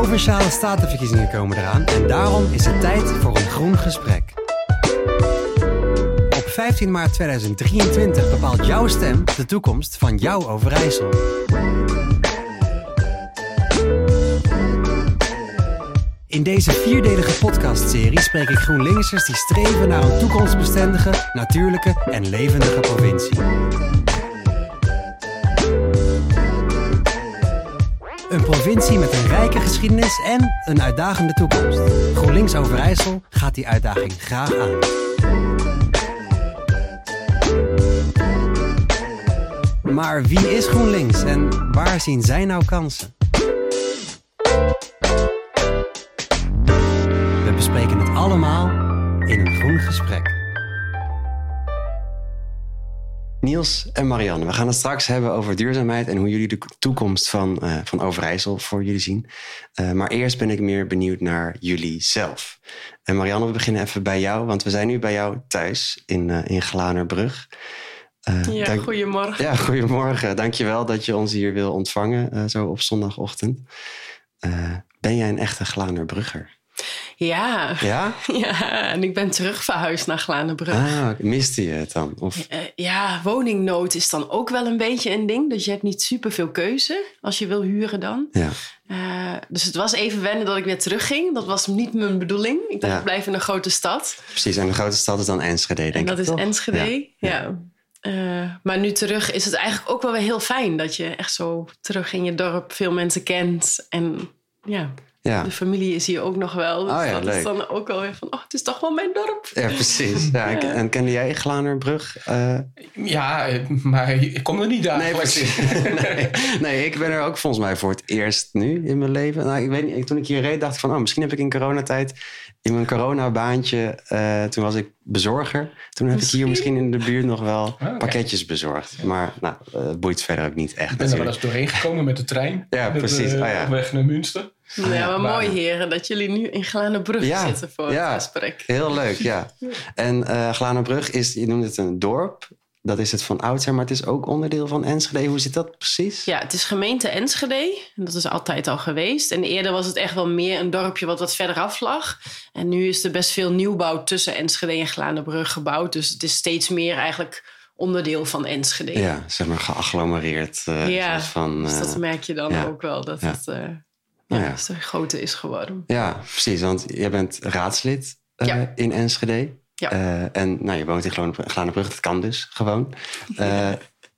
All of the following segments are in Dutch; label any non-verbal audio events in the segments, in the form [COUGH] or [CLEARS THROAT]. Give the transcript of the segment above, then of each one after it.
provinciale statenverkiezingen komen eraan en daarom is het tijd voor een groen gesprek. Op 15 maart 2023 bepaalt jouw stem de toekomst van jouw Overijssel. In deze vierdelige podcastserie spreek ik GroenLinksers die streven naar een toekomstbestendige, natuurlijke en levendige provincie. Een provincie met een rijke geschiedenis en een uitdagende toekomst. GroenLinks Overijssel gaat die uitdaging graag aan. Maar wie is GroenLinks en waar zien zij nou kansen? We bespreken het allemaal in een groen gesprek. Niels en Marianne, we gaan het straks hebben over duurzaamheid en hoe jullie de toekomst van, uh, van Overijssel voor jullie zien. Uh, maar eerst ben ik meer benieuwd naar jullie zelf. En Marianne, we beginnen even bij jou, want we zijn nu bij jou thuis in, uh, in Glanerbrug. ja, dank... goedemorgen. Ja, goedemorgen. Dankjewel dat je ons hier wil ontvangen, zo op zondagochtend. ben jij een echte Glanerbrugger? Ja. Ja? [LAUGHS] Ja, en ik ben terug verhuisd naar Glanenbrug. Ah, miste je het dan? Of? Uh, ja, woningnood is dan ook wel een beetje een ding. Dus je hebt niet superveel keuze als je wil huren dan. Ja. Uh, dus het was even wennen dat ik weer terugging. Dat was niet mijn bedoeling. Ik dacht, ja. ik blijf in een grote stad. Precies, en de grote stad is dan Enschede, denk en dat ik, is toch? Enschede, ja. ja. Uh, maar nu terug is het eigenlijk ook wel weer heel fijn... dat je echt zo terug in je dorp veel mensen kent. En ja, ja. De familie is hier ook nog wel. Dus oh ja, dat leuk. is dan ook wel weer van, oh, het is toch wel mijn dorp. Ja, precies. Ja, [LAUGHS] ja. En kende jij Glanerbrug? Uh... Ja, maar ik kom er niet dagelijks. Nee, precies. [LAUGHS] nee, nee, ik ben er ook volgens mij voor het eerst nu in mijn leven. Nou, ik weet niet, toen ik hier reed dacht ik van, oh, misschien heb ik in coronatijd in mijn coronabaantje, uh, toen was ik bezorger. Toen heb misschien? ik hier misschien in de buurt nog wel oh, okay. pakketjes bezorgd. Ja. Maar nou, uh, het boeit verder ook niet echt. Ik ben er wel eens doorheen gekomen met de trein. [LAUGHS] ja, met, precies. Uh, oh, ja. Op weg naar Münster. Nou ja, maar mooi heren dat jullie nu in Glanenbrug ja, zitten voor ja, het gesprek. Heel leuk, ja. [LAUGHS] En uh, Glanenbrug is, je noemt het een dorp. Dat is het van oudsher, maar het is ook onderdeel van Enschede. Hoe zit dat precies? Ja, het is gemeente Enschede. En dat is altijd al geweest. En eerder was het echt wel meer een dorpje wat wat verder af lag. En nu is er best veel nieuwbouw tussen Enschede en Glanenbrug gebouwd. Dus het is steeds meer eigenlijk onderdeel van Enschede. Ja, zeg maar geagglomereerd. Uh, ja, van, uh, dus dat merk je dan ja. ook wel. Dat Ja. het uh, Nou ja, groter is geworden. Ja, precies. Want jij bent raadslid in Enschede. Ja. Uh, en nou, je woont in Glanenbrug. Dat kan dus gewoon. Uh,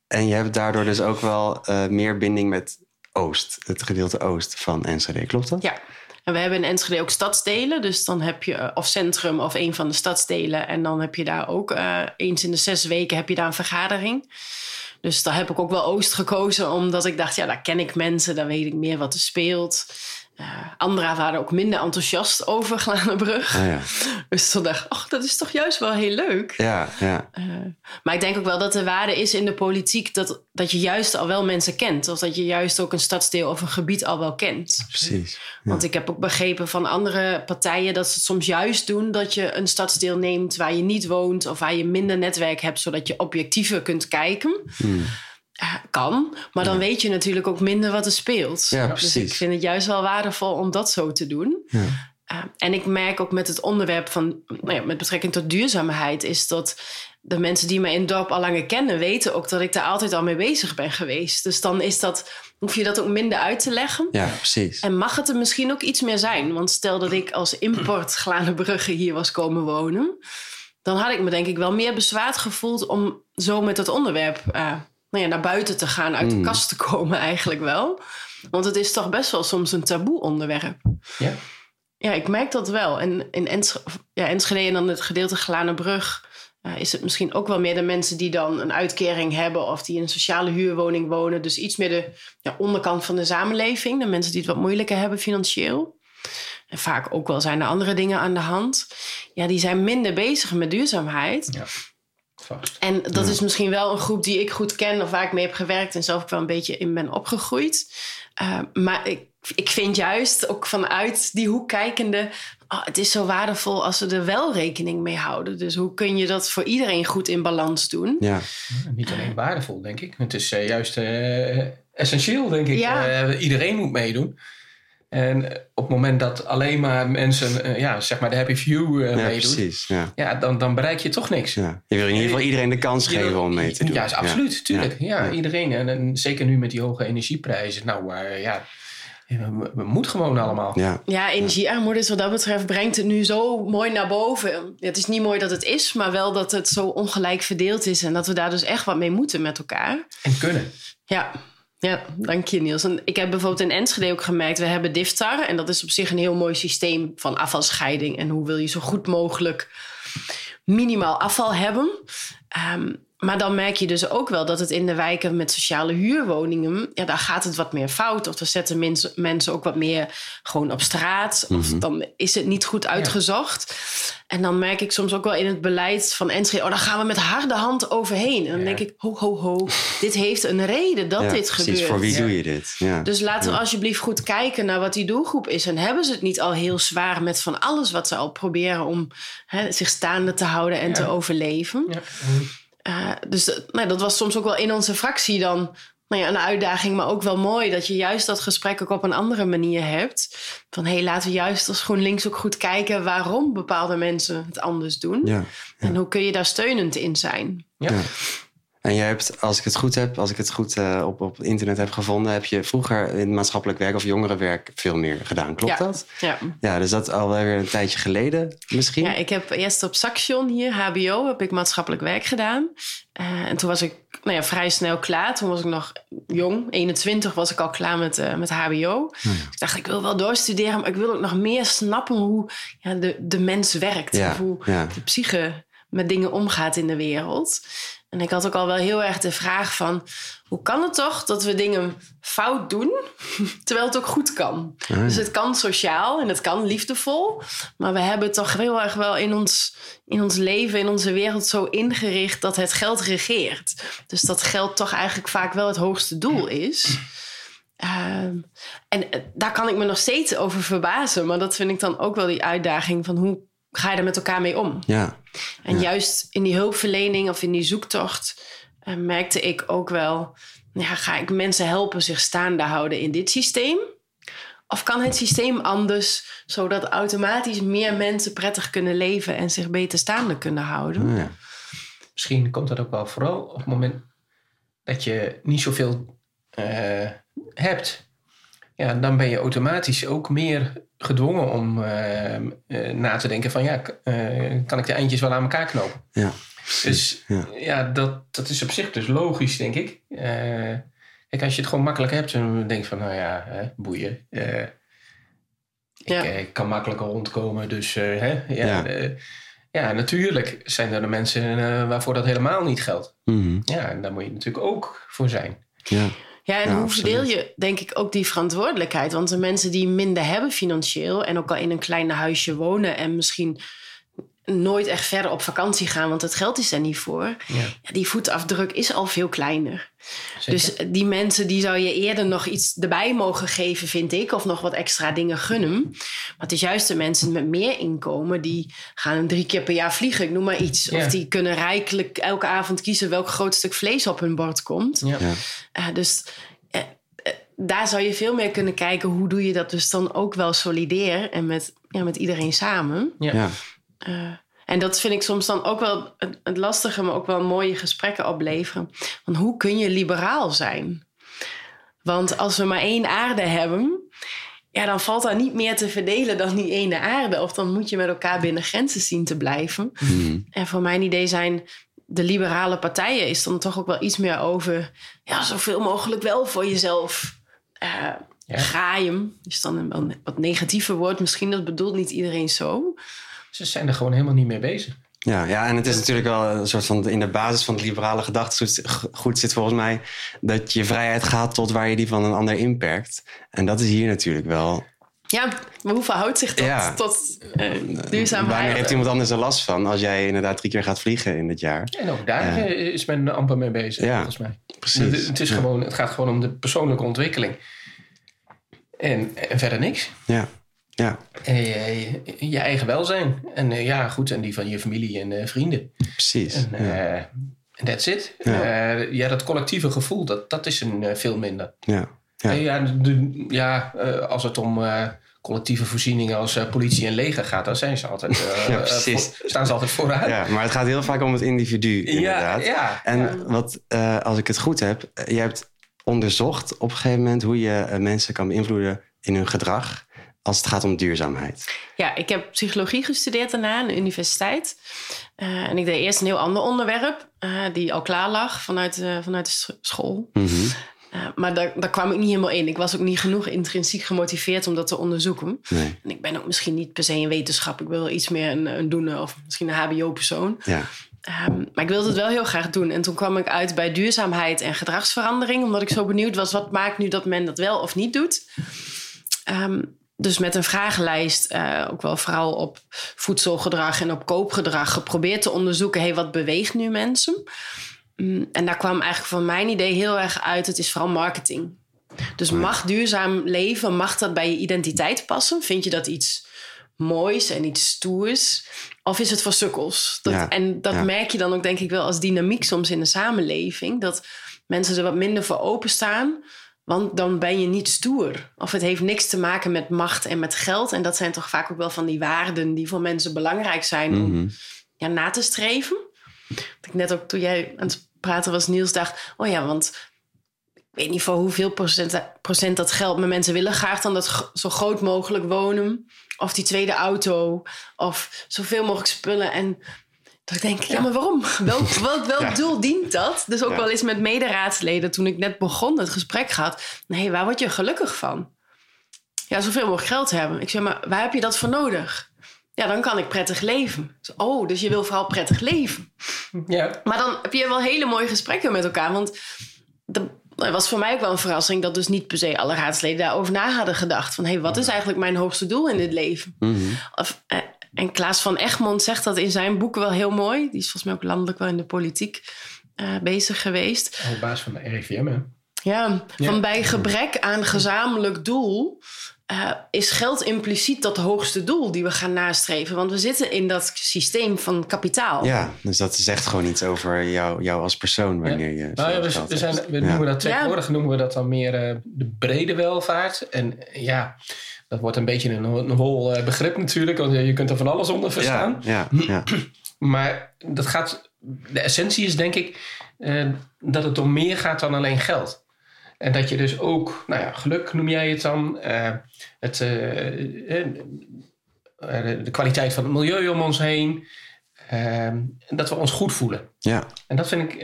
en je hebt daardoor dus ook wel uh, meer binding met Oost. Het gedeelte Oost van Enschede. Klopt dat? Ja. En we hebben in Enschede ook stadsdelen. Dus dan heb je, eh, of centrum of een van de stadsdelen. En dan heb je daar ook eens in de zes weken heb je daar een vergadering. Dus daar heb ik ook wel Oost gekozen. Omdat ik dacht, ja, daar ken ik mensen. Daar weet ik meer wat er speelt. Uh, anderen waren ook minder enthousiast over Glanenbrug. Ah, ja. [LAUGHS] Dus toen dacht ik, oh, dat is toch juist wel heel leuk. Ja, ja. Uh, maar ik denk ook wel dat de waarde is in de politiek... Dat, dat je juist al wel mensen kent. Of dat je juist ook een stadsdeel of een gebied al wel kent. Precies. Ja. Want ik heb ook begrepen van andere partijen... dat ze het soms juist doen dat je een stadsdeel neemt... waar je niet woont of waar je minder netwerk hebt... zodat je objectiever kunt kijken... Hmm. Kan, maar dan ja. weet je natuurlijk ook minder wat er speelt. Ja, precies. Dus ik vind het juist wel waardevol om dat zo te doen. Ja. Uh, en ik merk ook met het onderwerp van, nou ja, met betrekking tot duurzaamheid, is dat de mensen die mij in het dorp al langer kennen, weten ook dat ik daar altijd al mee bezig ben geweest. Dus dan is dat, hoef je dat ook minder uit te leggen. Ja, precies. En mag het er misschien ook iets meer zijn? Want stel dat ik als import [CLEARS THROAT] Glanenbrugge hier was komen wonen, dan had ik me denk ik wel meer bezwaard gevoeld om zo met dat onderwerp uh, nou ja, naar buiten te gaan, uit de Mm. kast te komen [LAUGHS] eigenlijk wel. Want het is toch best wel soms een taboe onderwerp. Ja. Ja, ik merk dat wel. En in Ensch ja, Enschede en dan het gedeelte Glanenbrug... Uh, is het misschien ook wel meer de mensen die dan een uitkering hebben... of die in een sociale huurwoning wonen. Dus iets meer de ja, onderkant van de samenleving. De mensen die het wat moeilijker hebben financieel. En vaak ook wel zijn er andere dingen aan de hand. Ja, die zijn minder bezig met duurzaamheid. Ja. Vast. En dat ja. is misschien wel een groep die ik goed ken of waar ik mee heb gewerkt en zelf ook wel een beetje in ben opgegroeid. Uh, maar ik, ik vind juist ook vanuit die hoek kijkende, oh, het is zo waardevol als we er wel rekening mee houden. Dus hoe kun je dat voor iedereen goed in balans doen? Ja. Ja, niet alleen waardevol, denk ik. Het is uh, juist uh, essentieel, denk ik. Ja. iedereen moet meedoen. En eh, op het moment dat alleen maar mensen, eh, ja, zeg maar de happy few eh Ja, meedoen, precies. Ja. ja, dan, dan bereik je toch niks. Ja. Je wil in ieder geval iedereen de kans geven om mee te doen. Ja, is absoluut, tuurlijk. Ja, Ja. iedereen. En, en zeker nu met die hoge energieprijzen. Nou, eh, ja, we, we moeten gewoon allemaal. Ja. Ja, energiearmoede is wat dat betreft brengt het nu zo mooi naar boven. Het is niet mooi dat het is, maar wel dat het zo ongelijk verdeeld is. En dat we daar dus echt wat mee moeten met elkaar. En kunnen. Ja, ja dank je Niels. En ik heb bijvoorbeeld in Enschede ook gemerkt, we hebben DIFTAR. En dat is op zich een heel mooi systeem van afvalscheiding. En hoe wil je zo goed mogelijk minimaal afval hebben. Ehm, maar dan merk je dus ook wel dat het in de wijken met sociale huurwoningen, ja, daar gaat het wat meer fout. Of dan zetten mensen, mensen ook wat meer gewoon op straat. Of dan is het niet goed uitgezocht. En dan merk ik soms ook wel in het beleid van Enschede, oh, daar gaan we met harde hand overheen. En dan Ja. denk ik, ho, ho, ho, dit heeft een reden dat Ja, dit precies. gebeurt. Voor wie Ja. doe je dit? Ja. Dus laten we alsjeblieft goed kijken naar wat die doelgroep is. En hebben ze het niet al heel zwaar met van alles wat ze al proberen om hè, zich staande te houden en Ja. te overleven. Ja. Uh, dus dat- nou, dat was soms ook wel in onze fractie dan nou ja, een uitdaging, maar ook wel mooi dat je juist dat gesprek ook op een andere manier hebt. Van hé, hey, laten we juist als GroenLinks ook goed kijken waarom bepaalde mensen het anders doen. ja. En hoe kun je daar steunend in zijn? Ja. En jij hebt, als ik het goed heb, als ik het goed eh, op, op internet heb gevonden, heb je vroeger in maatschappelijk werk of jongerenwerk veel meer gedaan. Klopt ja. dat? Ja. Ja, dus dat alweer een tijdje geleden misschien. Ja, ik heb eerst op Saxion hier, HBO, heb ik maatschappelijk werk gedaan. Eh, en toen was ik nou ja, vrij snel klaar. Toen was ik nog jong, 21 was ik al klaar met, eh, met HBO. Dus ik dacht, ik wil wel doorstuderen, maar ik wil ook nog meer snappen hoe ja, de, de mens werkt. Of hoe de psyche met dingen omgaat in de wereld. En ik had ook al wel heel erg de vraag van... hoe kan het toch dat we dingen fout doen... [LAUGHS] terwijl het ook goed kan? Ah, Dus het kan sociaal en het kan liefdevol... maar we hebben het toch heel erg wel in ons, in ons leven, in onze wereld zo ingericht... dat het geld regeert. Dus dat geld toch eigenlijk vaak wel het hoogste doel is... Ehm, en eh, daar kan ik me nog steeds over verbazen. Maar dat vind ik dan ook wel die uitdaging van hoe ga je er met elkaar mee om? Ja, En juist in die hulpverlening of in die zoektocht eh, merkte ik ook wel, ja, ga ik mensen helpen zich staande houden in dit systeem? Of kan het systeem anders, zodat automatisch meer mensen prettig kunnen leven en zich beter staande kunnen houden? Ah, ja. Misschien komt dat ook wel vooral op het moment dat je niet zoveel eh, hebt. Ja, dan ben je automatisch ook meer gedwongen om eh, eh, na te denken van ja, eh, kan ik de eindjes wel aan elkaar knopen? ja. Dus Ja. ja, dat, dat is op zich dus logisch, denk ik. Eh, kijk, als je het gewoon makkelijk hebt, dan denk je van, nou ja, hè, boeien. Eh, Ja. ik eh, kan makkelijker rondkomen, dus eh, hè, ja, Ja. natuurlijk zijn er de mensen waarvoor dat helemaal niet geldt. Mhm. Ja, en daar moet je natuurlijk ook voor zijn. ja. Ja, en Ja, hoe absoluut. verdeel je, denk ik, ook die verantwoordelijkheid? Want de mensen die minder hebben financieel en ook al in een klein huisje wonen en misschien nooit echt verder op vakantie gaan, want het geld is er niet voor. Ja, Ja, die voetafdruk is al veel kleiner. zeker. Dus die mensen die zou je eerder nog iets erbij mogen geven, vind ik. Of nog wat extra dingen gunnen. Maar het is juist de mensen met meer inkomen die gaan drie keer per jaar vliegen, ik noem maar iets. Ja. Of die kunnen rijkelijk elke avond kiezen welk groot stuk vlees op hun bord komt. ja. Ja. Eh, dus eh, eh, daar zou je veel meer kunnen kijken hoe doe je dat dus dan ook wel solidair en met, ja, met iedereen samen. Ja. Eh, en dat vind ik soms dan ook wel het, lastige, maar ook wel mooie gesprekken opleveren. Want hoe kun je liberaal zijn? Want als we maar één aarde hebben, ja, dan valt daar niet meer te verdelen dan die ene aarde. Of dan moet je met elkaar binnen grenzen zien te blijven. Mhm. En voor mijn idee zijn de liberale partijen is dan toch ook wel iets meer over ja, zoveel mogelijk wel voor jezelf eh Ja. graaien. Is dan een wat negatiever woord. Misschien dat bedoelt niet iedereen zo. Ze zijn er gewoon helemaal niet mee bezig. Ja, ja, en het is natuurlijk wel een soort van in de basis van het liberale gedachtegoed goed zit volgens mij dat je vrijheid gaat tot waar je die van een ander inperkt. En dat is hier natuurlijk wel. Ja, maar hoe verhoudt zich dat Ja. tot uh, duurzaamheid? Wanneer heeft iemand anders er last van als jij inderdaad drie keer gaat vliegen in het jaar? En ook daar eh, is men amper mee bezig, Ja, volgens mij. Precies. Het, het is ja. gewoon, het gaat gewoon om de persoonlijke ontwikkeling. En, en verder niks. Ja, ja, En je, je eigen welzijn. En eh, ja, goed, en die van je familie en eh, vrienden. precies. En Ja, eh, that's it. Ja. Dat collectieve gevoel, dat, dat is een eh, veel minder. ja. Ja. Ja, de- ja eh, als het om eh, collectieve voorzieningen als eh, politie en leger gaat, dan zijn ze altijd, [LAUGHS] eh, Ja, eh, precies. voor- staan ze altijd vooraan. Ja, maar het gaat heel vaak om het individu, inderdaad. ja. En wat, eh, als ik het goed heb, eh, je hebt onderzocht op een gegeven moment hoe je eh, mensen kan beïnvloeden in hun gedrag als het gaat om duurzaamheid. Ja, ik heb psychologie gestudeerd daarna aan de universiteit. Eh, en ik deed eerst een heel ander onderwerp, eh, die al klaar lag vanuit, eh, vanuit de sch- school. Mhm. Maar daar, daar kwam ik niet helemaal in. Ik was ook niet genoeg intrinsiek gemotiveerd om dat te onderzoeken. Nee, En ik ben ook misschien niet per se een wetenschap. Ik wil iets meer een, een doener of misschien een HBO-persoon. ja. Ehm, maar ik wilde het wel heel graag doen. En toen kwam ik uit bij duurzaamheid en gedragsverandering. Omdat ik zo benieuwd was, wat maakt nu dat men dat wel of niet doet? Ehm, dus met een vragenlijst, eh, ook wel vooral op voedselgedrag en op koopgedrag, geprobeerd te onderzoeken: hey, wat beweegt nu mensen? Mm, en daar kwam eigenlijk van mijn idee heel erg uit: het is vooral marketing. Dus mag duurzaam leven, mag dat bij je identiteit passen? Vind je dat iets moois en iets stoers? Of is het voor sukkels? Dat, Ja, En dat ja. merk je dan ook denk ik wel als dynamiek soms in de samenleving. Dat mensen er wat minder voor openstaan. Want dan ben je niet stoer. Of het heeft niks te maken met macht en met geld. En dat zijn toch vaak ook wel van die waarden die voor mensen belangrijk zijn om Mhm. ja, na te streven. Dat ik net ook toen jij aan het praten was, Niels, dacht: oh ja, want ik weet niet voor hoeveel procent, procent dat geldt, maar mensen willen graag dan dat zo groot mogelijk wonen. Of die tweede auto, of zoveel mogelijk spullen. En dat ik denk, ja, maar waarom? [LAUGHS] Welk, welk, welk Ja. doel dient dat? Dus ook Ja. wel eens met mederaadsleden, toen ik net begon het gesprek gehad. Nee, waar word je gelukkig van? Ja, zoveel mogelijk geld hebben. Ik zeg, maar waar heb je dat voor nodig? Ja, dan kan ik prettig leven. Zeg, Oh, dus je wil vooral prettig leven. ja. Maar dan heb je wel hele mooie gesprekken met elkaar. Want dat was voor mij ook wel een verrassing... dat dus niet per se alle raadsleden daarover na hadden gedacht. Van, hé, hey, wat is eigenlijk mijn hoogste doel in dit leven? Mhm. Of, eh, en Klaas van Egmond zegt dat in zijn boek wel heel mooi. Die is volgens mij ook landelijk wel in de politiek eh, bezig geweest. Op basis van de RIVM, hè? Ja, Ja. van bij gebrek aan gezamenlijk doel... eh, is geld impliciet dat hoogste doel die we gaan nastreven. Want we zitten in dat systeem van kapitaal. Ja, dus dat zegt gewoon iets over jou, jou als persoon wanneer je. Nou ja, we, zijn, we Ja. noemen dat Ja. tegenwoordig noemen we dat dan meer eh, de brede welvaart. En ja, dat wordt een beetje een, een hol eh, begrip natuurlijk, want je kunt er van alles onder verstaan. Ja, ja, ja. [CLEARS THROAT] Maar dat gaat, de essentie is denk ik eh, dat het om meer gaat dan alleen geld. En dat je dus ook, nou ja, geluk noem jij het dan, eh, het, eh, de kwaliteit van het milieu om ons heen, eh, dat we ons goed voelen. ja. En dat vind, ik,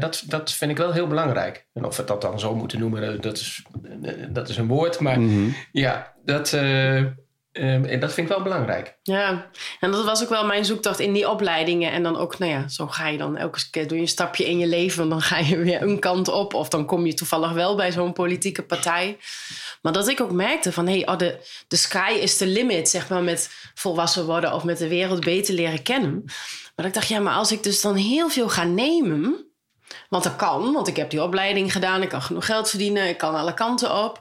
dat, dat vind ik wel heel belangrijk. En of we dat dan zo moeten noemen, dat is, dat is een woord. Maar Mhm. ja, dat, eh, eh, en dat vind ik wel belangrijk. Ja, en dat was ook wel mijn zoektocht in die opleidingen. En dan ook, nou ja, zo ga je dan elke keer doe je een stapje in je leven. En dan ga je weer een kant op. Of dan kom je toevallig wel bij zo'n politieke partij. Maar dat ik ook merkte van, hé, hey, oh, de, de sky is the limit, zeg maar, met volwassen worden of met de wereld beter leren kennen. Maar ik dacht, ja, maar als ik dus dan heel veel ga nemen, want dat kan, want ik heb die opleiding gedaan, ik kan genoeg geld verdienen, ik kan alle kanten op.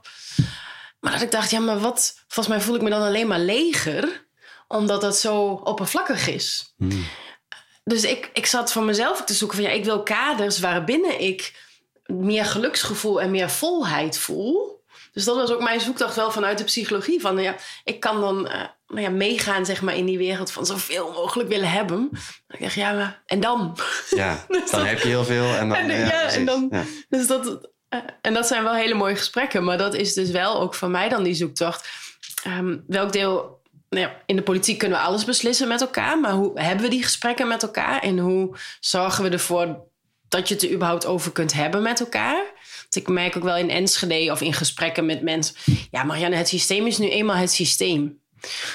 Maar dat ik dacht, ja, maar wat, volgens mij voel ik me dan alleen maar leger, omdat dat zo oppervlakkig is. Hmm. Dus ik, ik zat voor mezelf te zoeken van, ja, ik wil kaders waarbinnen ik meer geluksgevoel en meer volheid voel. Dus dat was ook mijn zoektocht wel vanuit de psychologie. Van ja, ik kan dan eh, nou ja, meegaan zeg maar, in die wereld van zoveel mogelijk willen hebben. Dan ik dacht, ja, maar en dan? Ja, [LAUGHS] Dus dan dat- heb je heel veel en dan. En, ja, ja, en dan- Ja. Dus dat, en dat zijn wel hele mooie gesprekken. Maar dat is dus wel ook voor mij dan die zoektocht. Ehm, welk deel... Nou ja, in de politiek kunnen we alles beslissen met elkaar. Maar hoe hebben we die gesprekken met elkaar? En hoe zorgen we ervoor dat je het er überhaupt over kunt hebben met elkaar? Want ik merk ook wel in Enschede of in gesprekken met mensen... Ja, Marianne, het systeem is nu eenmaal het systeem.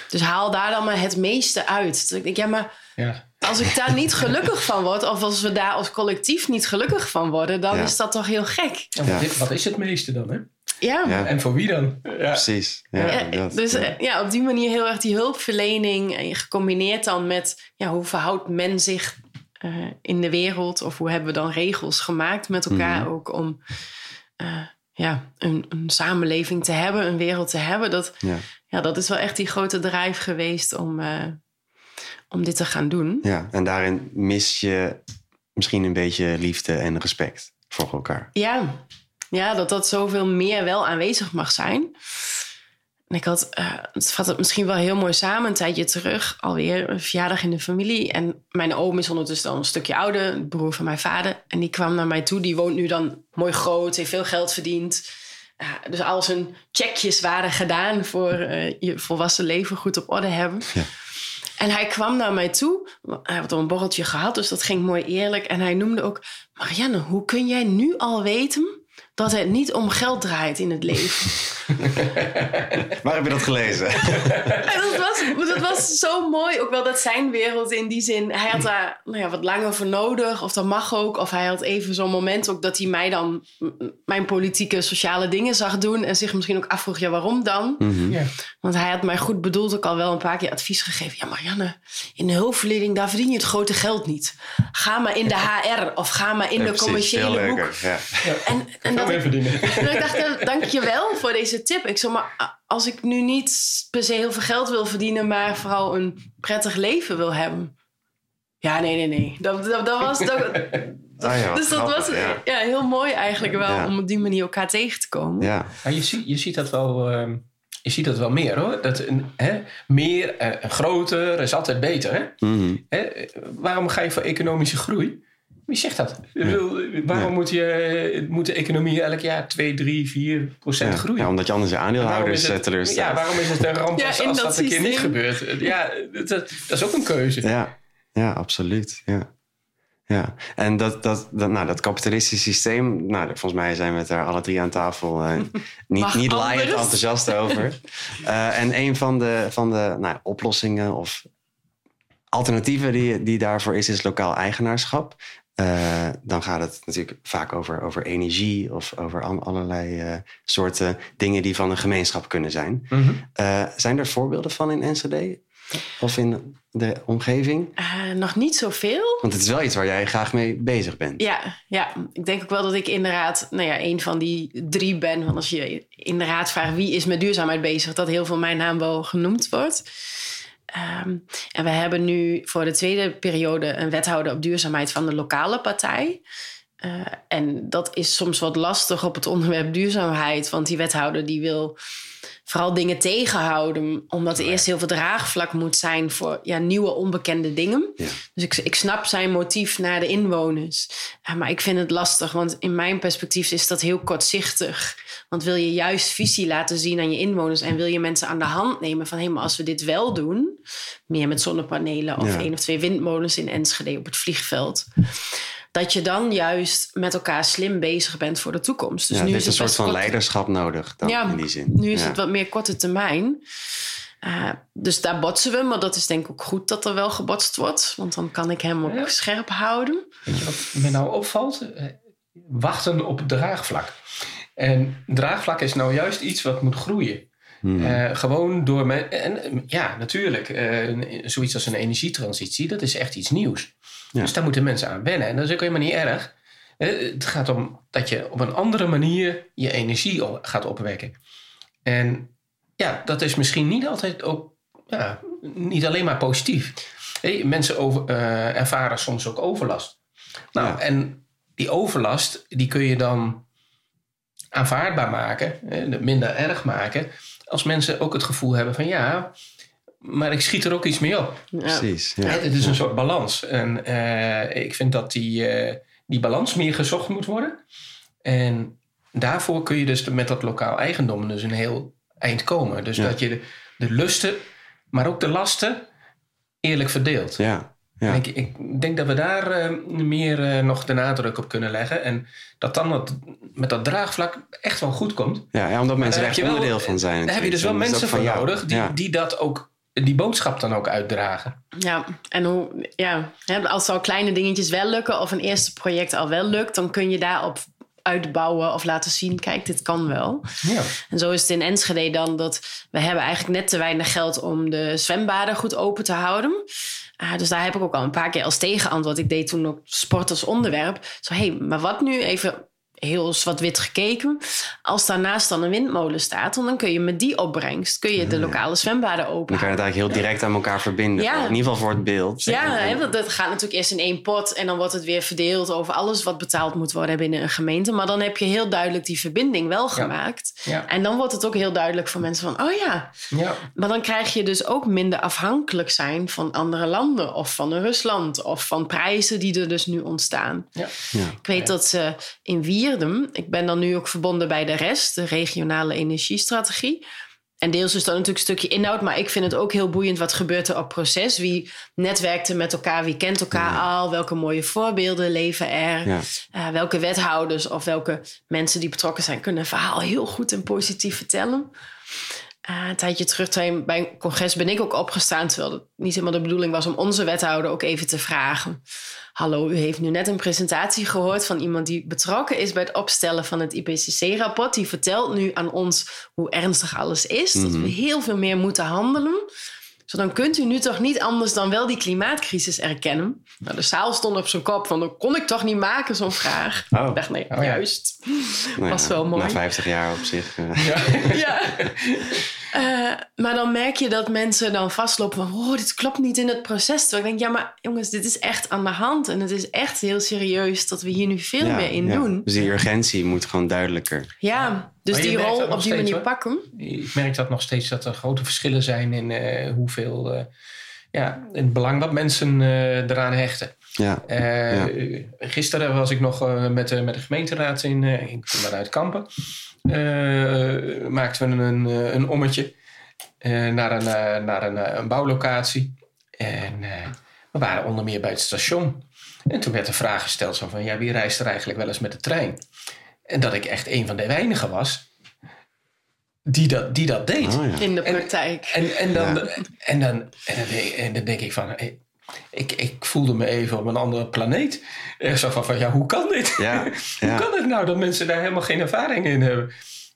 Dus haal daar dan maar het meeste uit. Ik denk, ja, maar Ja. Als ik daar niet gelukkig van word, of als we daar als collectief niet gelukkig van worden, dan Ja. is dat toch heel gek. Ja. is, wat is het meeste dan? Hè? Ja. Ja. En voor wie dan? Ja. Precies. Ja, dus ja. eh, ja, op die manier heel erg die hulpverlening en gecombineerd dan met ja, hoe verhoudt men zich eh, in de wereld of hoe hebben we dan regels gemaakt met elkaar Mhm. ook om eh, ja, een, een samenleving te hebben, een wereld te hebben. Dat, Ja. ja, dat is wel echt die grote drijf geweest om, eh, om dit te gaan doen. ja, en daarin mis je misschien een beetje liefde en respect voor elkaar. Ja, ja, dat dat zoveel meer wel aanwezig mag zijn. En ik had, uh, het vat het misschien wel heel mooi samen, een tijdje terug, alweer een verjaardag in de familie. En mijn oom is ondertussen dan een stukje ouder, de broer van mijn vader. En die kwam naar mij toe, die woont nu dan mooi groot, heeft veel geld verdiend. Uh, dus al zijn checkjes waren gedaan voor uh, je volwassen leven goed op orde hebben. Ja. En hij kwam naar mij toe. Hij had al een borreltje gehad, dus dat ging mooi eerlijk. En hij noemde ook: Marianne, hoe kun jij nu al weten dat het niet om geld draait in het leven. [LAUGHS] Waar heb je dat gelezen? [LAUGHS] dat, was, dat was zo mooi. Ook wel dat zijn wereld in die zin. Hij had daar nou ja, wat langer voor nodig. Of dat mag ook. Of hij had even zo'n moment ook dat hij mij dan mijn politieke, sociale dingen zag doen. En zich misschien ook afvroeg, ja waarom dan? Mhm. Ja. Want hij had mij goed bedoeld ook al wel een paar keer advies gegeven. Ja Marianne, in de hulpverlening daar verdien je het grote geld niet. Ga maar in de HR of ga maar in Ja, de precies, commerciële hoek. Ja. En, en dat Veel meer verdienen. [LAUGHS] en ik dacht, eh, dank je wel voor deze tip. Ik zeg maar, als ik nu niet per se heel veel geld wil verdienen, maar vooral een prettig leven wil hebben. Ja, nee, nee, nee. Dat, dat, dat was. Dat, [LAUGHS] Ah ja, dus dat grappig, was ja. ja, heel mooi eigenlijk wel Ja. om op die manier elkaar tegen te komen. Ja. Maar je, ziet, je ziet dat wel. ehm, je ziet dat wel meer hoor. Dat een, hè, meer en en groter is altijd beter. Hè? Mhm. Hè? Waarom ga je voor economische groei? Wie zegt dat? Ik bedoel, waarom Ja. moet, je, moet de economie elk jaar 2, 3, 4 procent Ja. groeien? Ja, omdat je anders je aandeelhouders is eh, teleurstelt. ja, waarom is het een ramp [LAUGHS] Ja, als, als dat dat een keer niet gebeurt? Ja, dat, dat is ook een keuze. Ja, ja absoluut. Ja. Ja, en dat, dat, dat, nou, dat kapitalistische systeem, nou, volgens mij zijn we het daar alle drie aan tafel eh, [LAUGHS] niet, niet laaiend enthousiast over. [LAUGHS] Eh, en een van de, van de nou, oplossingen of alternatieven die, die daarvoor is, is lokaal eigenaarschap. Eh, dan gaat het natuurlijk vaak over, over energie of over al- allerlei eh, soorten dingen die van een gemeenschap kunnen zijn. Mhm. Eh, zijn er voorbeelden van in Enschede of in de omgeving? Eh, nog niet zoveel. Want het is wel iets waar jij graag mee bezig bent. Ja, ja, ik denk ook wel dat ik inderdaad nou ja, een van die drie ben. Want als je in de raad vraagt wie is met duurzaamheid bezig, dat heel veel mijn naam wel genoemd wordt. Ehm, en we hebben nu voor de tweede periode een wethouder op duurzaamheid van de lokale partij. Eh, en dat is soms wat lastig op het onderwerp duurzaamheid, want die wethouder die wil vooral dingen tegenhouden, omdat er eerst heel veel draagvlak moet zijn voor ja, nieuwe onbekende dingen. Ja. Dus ik, ik snap zijn motief naar de inwoners. Ja, maar ik vind het lastig, want in mijn perspectief is dat heel kortzichtig. Want wil je juist visie laten zien aan je inwoners en wil je mensen aan de hand nemen van hé, maar als we dit wel doen, meer met zonnepanelen of Ja. één of twee windmolens in Enschede op het vliegveld. Dat je dan juist met elkaar slim bezig bent voor de toekomst. Dus ja, nu is een soort van leiderschap nodig dan Ja, in die zin. nu is Ja. het wat meer korte termijn. Uh, dus daar botsen we, maar dat is denk ik ook goed dat er wel gebotst wordt. Want dan kan ik hem ook Ja. scherp houden. Weet je wat me nou opvalt? Eh, Wachten op draagvlak. En draagvlak is nou juist iets wat moet groeien. Hmm. Eh, gewoon door... Me en eh, ja, natuurlijk. eh, zoiets als een energietransitie, dat is echt iets nieuws. Ja. Dus daar moeten mensen aan wennen. En dat is ook helemaal niet erg. Het gaat om dat je op een andere manier je energie gaat opwekken. En ja, dat is misschien niet altijd ook... Ja, niet alleen maar positief. Hé, mensen over, ervaren soms ook overlast. Nou, Ja. en die overlast, die kun je dan aanvaardbaar maken, hè, minder erg maken, als mensen ook het gevoel hebben van ja, maar ik schiet er ook iets mee op. Ja. Precies. Ja. Het is een soort balans. En eh, ik vind dat die, eh, die balans meer gezocht moet worden. En daarvoor kun je dus met dat lokaal eigendom dus een heel eind komen. Dus Ja. dat je de, de lusten, maar ook de lasten eerlijk verdeelt. Ja. Ja. En Ik, ik denk dat we daar eh, meer eh, nog de nadruk op kunnen leggen. En dat dan dat, met dat draagvlak echt wel goed komt. Ja, ja, omdat mensen er daar echt wel- onderdeel van zijn. Daar heb je dus wel mensen voor nodig die, die dat ook, die boodschap dan ook uitdragen. Ja, en hoe, ja, hè, als al kleine dingetjes wel lukken of een eerste project al wel lukt, dan kun je daarop uitbouwen of laten zien, kijk, dit kan wel. Ja. En zo is het in Enschede dan dat we hebben eigenlijk net te weinig geld om de zwembaden goed open te houden. Ah, dus daar heb ik ook al een paar keer als tegenantwoord. Ik deed toen ook sport als onderwerp. Zo, hé, hey, maar wat nu even heel zwart-wit gekeken. Als daarnaast dan een windmolen staat, dan kun je met die opbrengst kun je de lokale zwembaden open. Dan kan je het eigenlijk heel direct aan elkaar verbinden. Ja. In ieder geval voor het beeld. Ja, En- hè, want dat gaat natuurlijk eerst in één pot en dan wordt het weer verdeeld over alles wat betaald moet worden binnen een gemeente. Maar dan heb je heel duidelijk die verbinding wel gemaakt. Ja. En dan wordt het ook heel duidelijk voor mensen van, oh ja, Ja. maar dan krijg je dus ook minder afhankelijk zijn van andere landen of van Rusland of van prijzen die er dus nu ontstaan. Ja. Ja. Ik weet dat ze in Ik ben dan nu ook verbonden bij de rest, de regionale energiestrategie. En deels is dat natuurlijk een stukje inhoud, maar ik vind het ook heel boeiend wat gebeurt er op proces. Wie netwerkt er met elkaar, wie kent elkaar al, welke mooie voorbeelden leven er, Ja. Eh, welke wethouders of welke mensen die betrokken zijn kunnen een verhaal heel goed en positief vertellen. Eh, een tijdje terug bij bij een congres ben ik ook opgestaan, terwijl het niet helemaal de bedoeling was om onze wethouder ook even te vragen. Hallo, u heeft nu net een presentatie gehoord van iemand die betrokken is bij het opstellen van het IPCC-rapport. Die vertelt nu aan ons hoe ernstig alles is, dat we heel veel meer moeten handelen. Zo dan kunt u nu toch niet anders dan wel die klimaatcrisis erkennen. Nou, de zaal stond op zijn kop van, dat kon ik toch niet maken, zo'n vraag. Oh. Ik dacht, nee, Oh ja. juist. Nou was ja, wel mooi. Na 50 jaar op zich. eh, ja. [LAUGHS] [LAUGHS] Eh, maar dan merk je dat mensen dan vastlopen van... oh, dit klopt niet in het proces. Terwijl ik denk, ja, maar jongens, dit is echt aan de hand. En het is echt heel serieus dat we hier nu veel ja, meer in ja. doen. Dus die urgentie moet gewoon duidelijker. Ja, dus die rol op die steeds, manier hoor. pakken. Ik merk dat nog steeds dat er grote verschillen zijn in eh, hoeveel... eh, ja, in het belang dat mensen eh, eraan hechten. Ja. Eh, Ja. Gisteren was ik nog met, de- met de gemeenteraad in, eh, ik kom vanuit Kampen. Eh, maakten we een, eh, een ommetje eh, naar, een, eh, naar een, een bouwlocatie. En eh, we waren onder meer bij het station. En toen werd de vraag gesteld zo van, ja, wie reist er eigenlijk wel eens met de trein? En dat ik echt een van de weinigen was die dat, die dat deed. Oh, ja. In de praktijk. En, en, dan, Ja. en, dan, en, dan, denk- en dan denk ik van... hey, ik, ik voelde me even op een andere planeet. Echt zo van, van ja, hoe kan dit? Ja, [LAUGHS] hoe ja. kan het nou dat mensen daar helemaal geen ervaring in hebben?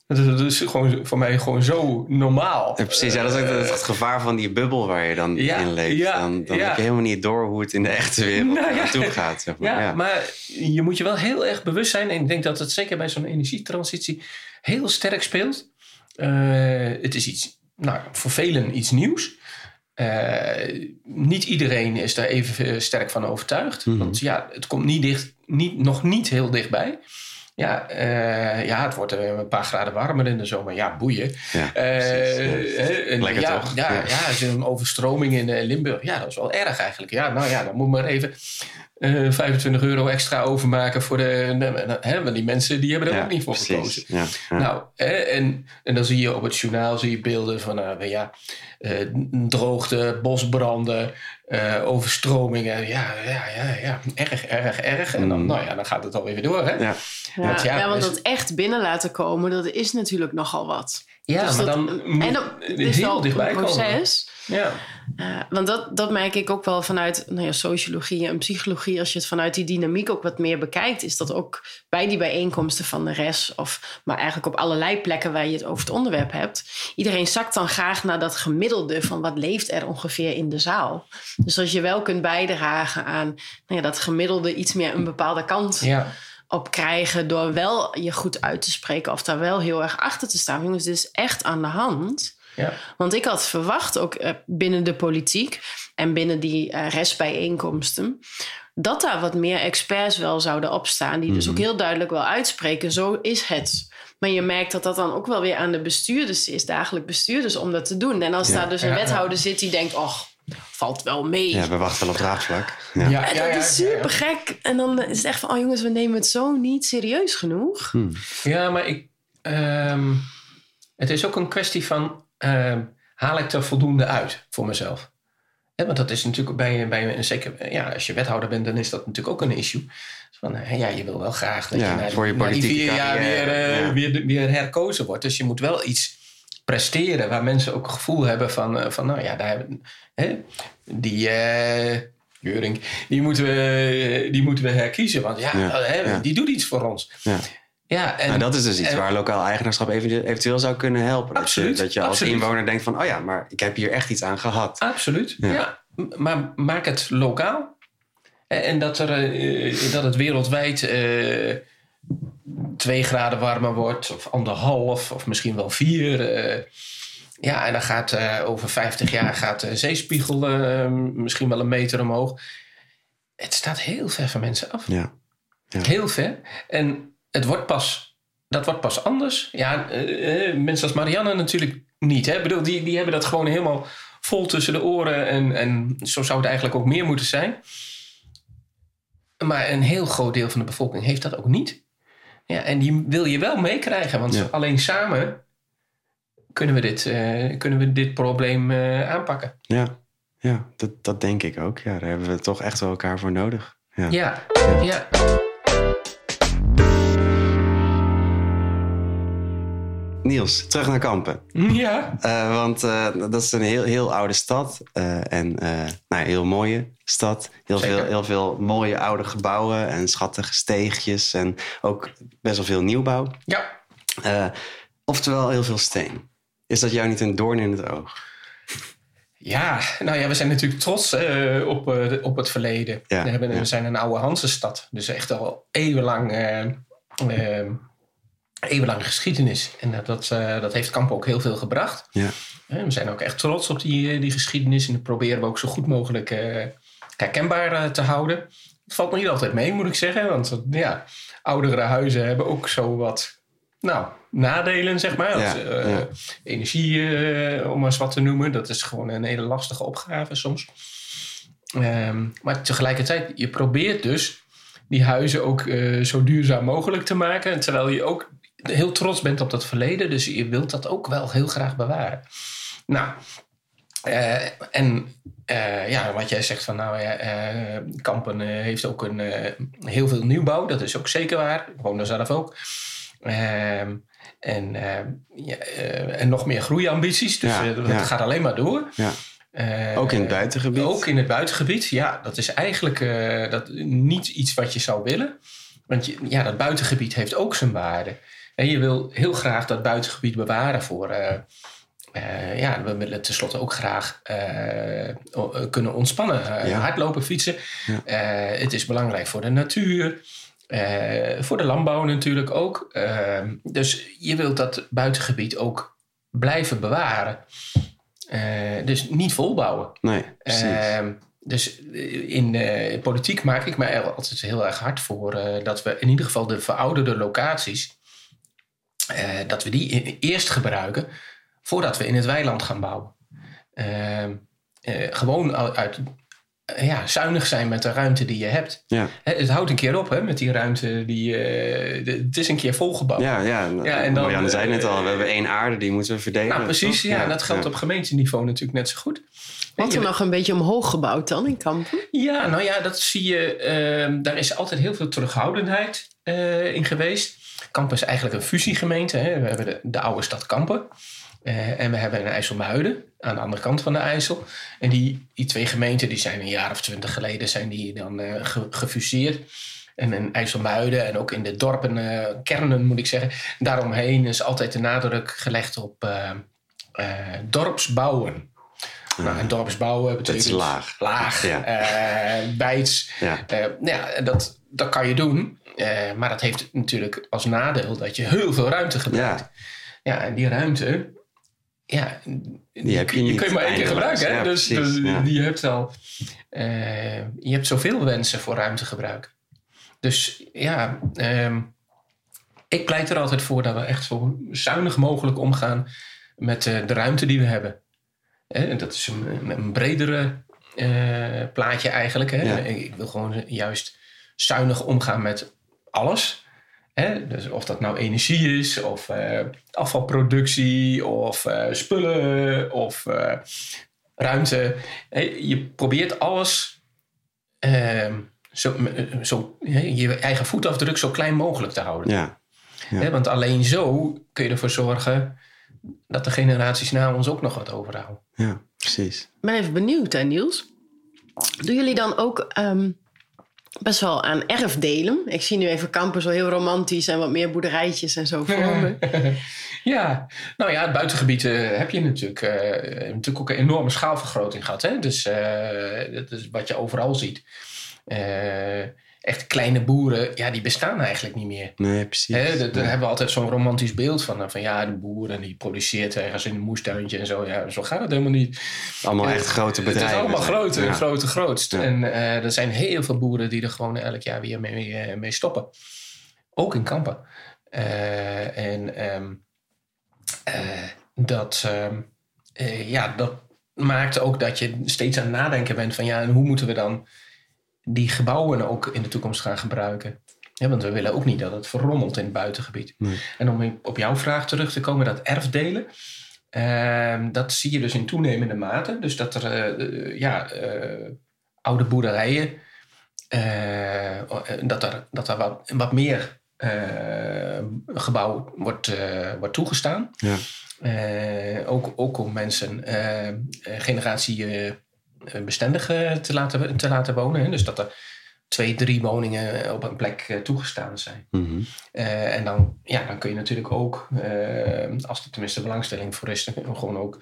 Dat is, gewoon voor mij gewoon zo normaal. Ja, precies, ja, dat is ook het, het gevaar van die bubbel waar je dan Ja, in leeft. ja, dan dan heb je helemaal niet door hoe het in de echte wereld Nou, naartoe gaat. Zeg maar. Ja, ja. maar je moet je wel heel erg bewust zijn. En ik denk dat het zeker bij zo'n energietransitie heel sterk speelt. Eh, het is iets, nou, voor velen iets nieuws. Eh, niet iedereen is daar even eh, sterk van overtuigd. Mhm. Want ja, het komt niet dicht, niet, nog niet heel dichtbij. Ja, eh, ja, het wordt eh, een paar graden warmer in de zomer. Ja, boeien. Ja, Eh, ja. hè, en Lekker ja, toch? Ja, Ja. ja. er een overstroming in eh, Limburg. Ja, dat is wel erg eigenlijk. Ja, nou ja, dan moet maar even eh 25 euro extra overmaken voor de... hè, want die mensen die hebben er Ja, ook niet voor precies. gekozen. Ja, ja. Nou, hè, en, en dan zie je op het journaal zie je beelden van eh, ja, eh, droogte, bosbranden, eh, overstromingen. Ja, ja, ja, ja, erg, erg, erg. En dan, Mm. nou ja, dan gaat het alweer weer door. Hè? ja. Ja, Want ja, ja, want dus- dat echt binnen laten komen, dat is natuurlijk nogal wat. Ja, Dus maar dat- dan moet en dat je is heel wel een dichtbij komen. proces. Ja. Uh, want dat, dat merk ik ook wel vanuit nou ja, sociologie en psychologie. Als je het vanuit die dynamiek ook wat meer bekijkt, is dat ook bij die bijeenkomsten van de rest, of maar eigenlijk op allerlei plekken waar je het over het onderwerp hebt, iedereen zakt dan graag naar dat gemiddelde van wat leeft er ongeveer in de zaal. Dus als je wel kunt bijdragen aan nou ja, dat gemiddelde iets meer een bepaalde kant Ja. op krijgen door wel je goed uit te spreken of daar wel heel erg achter te staan. Jongens, dit is echt aan de hand. Ja. Want ik had verwacht, ook eh, binnen de politiek en binnen die eh, restbijeenkomsten, dat daar wat meer experts wel zouden opstaan, die dus ook heel duidelijk wel uitspreken: zo is het. Maar je merkt dat dat dan ook wel weer aan de bestuurders is, dagelijk bestuurders, om dat te doen. En als Ja, daar dus een ja, wethouder zit die denkt: och, valt wel mee. ja, we wachten wel op draagvlak. Ja. Ja, En ja, dat ja, is super gek. En dan is het echt van: oh jongens, we nemen het zo niet serieus genoeg. Hm. Ja, maar ik, ehm, het is ook een kwestie van ehm, haal ik er voldoende uit voor mezelf? Want dat is natuurlijk bij, bij een zeker, ja, als je wethouder bent, dan is dat natuurlijk ook een issue. Dus Van, ja, je wil wel graag dat Ja, je na, voor je na die vier jaar weer, eh, ja. weer, weer herkozen wordt. Dus je moet wel iets presteren waar mensen ook een gevoel hebben van, eh, van nou ja, daar hebben, hè, die. Juring, die moeten, we, die moeten we herkiezen. Want ja, ja. die doet iets voor ons. Ja. En, Nou, dat is dus iets en- waar lokaal eigenaarschap even- eventueel zou kunnen helpen. Dat je, Absoluut, dat je als absoluut. inwoner denkt van, oh ja, maar ik heb hier echt iets aan gehad. Absoluut, Ja. Maar maak het lokaal. En dat, er, eh, dat het wereldwijd eh, twee graden warmer wordt, of anderhalf, of misschien wel vier. eh, ja, en dan gaat over 50 jaar gaat de zeespiegel eh, misschien wel een meter omhoog. Het staat heel ver van mensen af. Ja. Ja. Heel ver. En het wordt pas, dat wordt pas anders. Ja, eh, eh, mensen als Marianne natuurlijk niet. Hè? Ik bedoel, die, die hebben dat gewoon helemaal vol tussen de oren. En, en zo zou het eigenlijk ook meer moeten zijn. Maar een heel groot deel van de bevolking heeft dat ook niet. Ja, en die wil je wel meekrijgen. Want Ja. alleen samen kunnen we dit, eh, kunnen we dit probleem aanpakken. Ja, ja dat, dat denk ik ook. Ja, daar hebben we toch echt wel elkaar voor nodig. Ja. Ja, ja. Niels, terug naar Kampen. [LAUGHS] ja. Eh, want eh, dat is een heel, heel oude stad. eh, en nou, heel mooie stad. Heel Zeker. veel, heel veel mooie oude gebouwen en schattige steegjes. En ook best wel veel nieuwbouw. ja. Oftewel heel veel steen. Is dat jou niet een doorn in het oog? Ja, nou ja, we zijn natuurlijk trots op, op het verleden. Ja, we, hebben, ja. we zijn een oude Hansenstad. Dus echt al eeuwenlang, eh, eeuwenlang geschiedenis. En dat, dat, eh, dat heeft Kampen ook heel veel gebracht. Ja. Eh, we zijn ook echt trots op die, eh, die geschiedenis. En dat proberen we ook zo goed mogelijk eh, herkenbaar eh, te houden. Het valt me niet altijd mee, moet ik zeggen. Want eh, ja, oudere huizen hebben ook zo wat... Nou, nadelen, zeg maar. Ja, Als, eh, ja. Energie, eh, om maar eens wat te noemen. Dat is gewoon een hele lastige opgave soms. Ehm, maar tegelijkertijd, je probeert dus die huizen ook eh, zo duurzaam mogelijk te maken. Terwijl je ook heel trots bent op dat verleden. Dus je wilt dat ook wel heel graag bewaren. Nou, eh, en eh, ja, wat jij zegt van nou ja, eh, Kampen heeft ook een, heel veel nieuwbouw. Dat is ook zeker waar. Ik woon daar zelf ook. Ehm, en, ja, en nog meer groeiambities. Dus Ja, ja. gaat alleen maar door. Ja. Ook in het buitengebied? Ook in het buitengebied, ja. Dat is eigenlijk dat, niet iets wat je zou willen. Want je, ja, dat buitengebied heeft ook zijn waarde. En je wil heel graag dat buitengebied bewaren voor... eh, eh, ja, we willen tenslotte ook graag eh, kunnen ontspannen. Ja. Hardlopen, fietsen. Ja. Het is belangrijk voor de natuur. voor de landbouw natuurlijk ook. Eh, dus je wilt dat buitengebied ook blijven bewaren. Dus niet volbouwen. Nee. Ehm, dus in politiek maak ik me er altijd heel erg hard voor dat we in ieder geval de verouderde locaties, dat we die e- eerst gebruiken voordat we in het weiland gaan bouwen. Ehm, eh, gewoon uit, eh, ja, zuinig zijn met de ruimte die je hebt. ja. Hè, het houdt een keer op hè, met die ruimte. Die, eh, de- het is een keer volgebouwd. Ja, ja. Ja, en dan, Marianne zei net al, we eh, hebben één aarde, die moeten we verdelen. Nou, precies. Ja, dat geldt ja. op gemeenteniveau natuurlijk net zo goed. Wordt Je- er nog een beetje omhoog gebouwd dan in Kampen? Ja, nou ja, dat zie je. ehm, daar is altijd heel veel terughoudendheid eh, in geweest. Kampen is eigenlijk een fusiegemeente. Hè. We hebben de, de oude stad Kampen. eh, en we hebben een IJsselmuiden aan de andere kant van de IJssel. En die, die twee gemeenten die zijn een jaar of twintig geleden zijn die dan eh, ge- gefuseerd. En in IJsselmuiden en ook in de dorpen, eh, kernen moet ik zeggen. Daaromheen is altijd de nadruk gelegd op dorpsbouwen. Nou, en dorpsbouwen betekent... is laag. Laag, Ja. bijts. Ja. Ja, dat, dat kan je doen. Eh, maar dat heeft natuurlijk als nadeel dat je heel veel ruimte gebruikt. Ja, Ja, en die ruimte, ja, die, heb je niet kun je maar één keer gebruiken. Hè? Ja, dus precies, dus ja. die hebt al, eh, je hebt zoveel wensen voor ruimtegebruik. Dus ja, ehm, ik pleit er altijd voor dat we echt zo zuinig mogelijk omgaan met eh, de ruimte die we hebben. En dat is een, een bredere plaatje eigenlijk. Hè? Ja. Ik wil gewoon juist zuinig omgaan met alles. Hè? Dus of dat nou energie is, of eh, afvalproductie, of eh, spullen, of eh, ruimte. Hè, Je probeert alles ehm, zo, zo, hè, je eigen voetafdruk zo klein mogelijk te houden. ja. Want alleen zo kun je ervoor zorgen dat de generaties na ons ook nog wat overhouden. ja, precies. Ik ben even benieuwd, hè, Niels. Doen jullie dan ook ehm, best wel aan erfdelen? Ik zie nu even kampen zo heel romantisch en wat meer boerderijtjes en zo voor [LAUGHS] me. Ja, nou ja, het buitengebied eh, heb je natuurlijk, eh, natuurlijk ook een enorme schaalvergroting gehad. Hè? Dus eh, dat is wat je overal ziet. Echt kleine boeren, ja, die bestaan eigenlijk niet meer. Nee, precies. Hè, daar Nee. hebben we altijd zo'n romantisch beeld van. Van ja, de boeren die produceert ergens in een moestuintje en zo. Ja, zo gaat het helemaal niet. Allemaal echt grote bedrijven. Het is allemaal grote, Ja. grote, grootst. Ja. En eh, er zijn heel veel boeren die er gewoon elk jaar weer mee, eh, mee stoppen. Ook in kampen. Eh, en ehm, eh, dat, ehm, eh, ja, dat maakt ook dat je steeds aan het nadenken bent van ja, en hoe moeten we dan die gebouwen ook in de toekomst gaan gebruiken? Ja, want we willen ook niet dat het verrommelt in het buitengebied. Nee. En om op jouw vraag terug te komen, dat erfdelen. ehm, dat zie je dus in toenemende mate. Dus dat er eh, eh, ja, eh, oude boerderijen, dat er, dat er wat, wat meer gebouw wordt, wordt toegestaan. Ja. Ook, ook om mensen generatie bestendig eh, te, laten, te laten wonen. Hè. Dus dat er twee, drie woningen op een plek eh, toegestaan zijn. Mhm. Eh, en dan, ja, dan kun je natuurlijk ook, eh, als er tenminste belangstelling voor is, dan kun je gewoon ook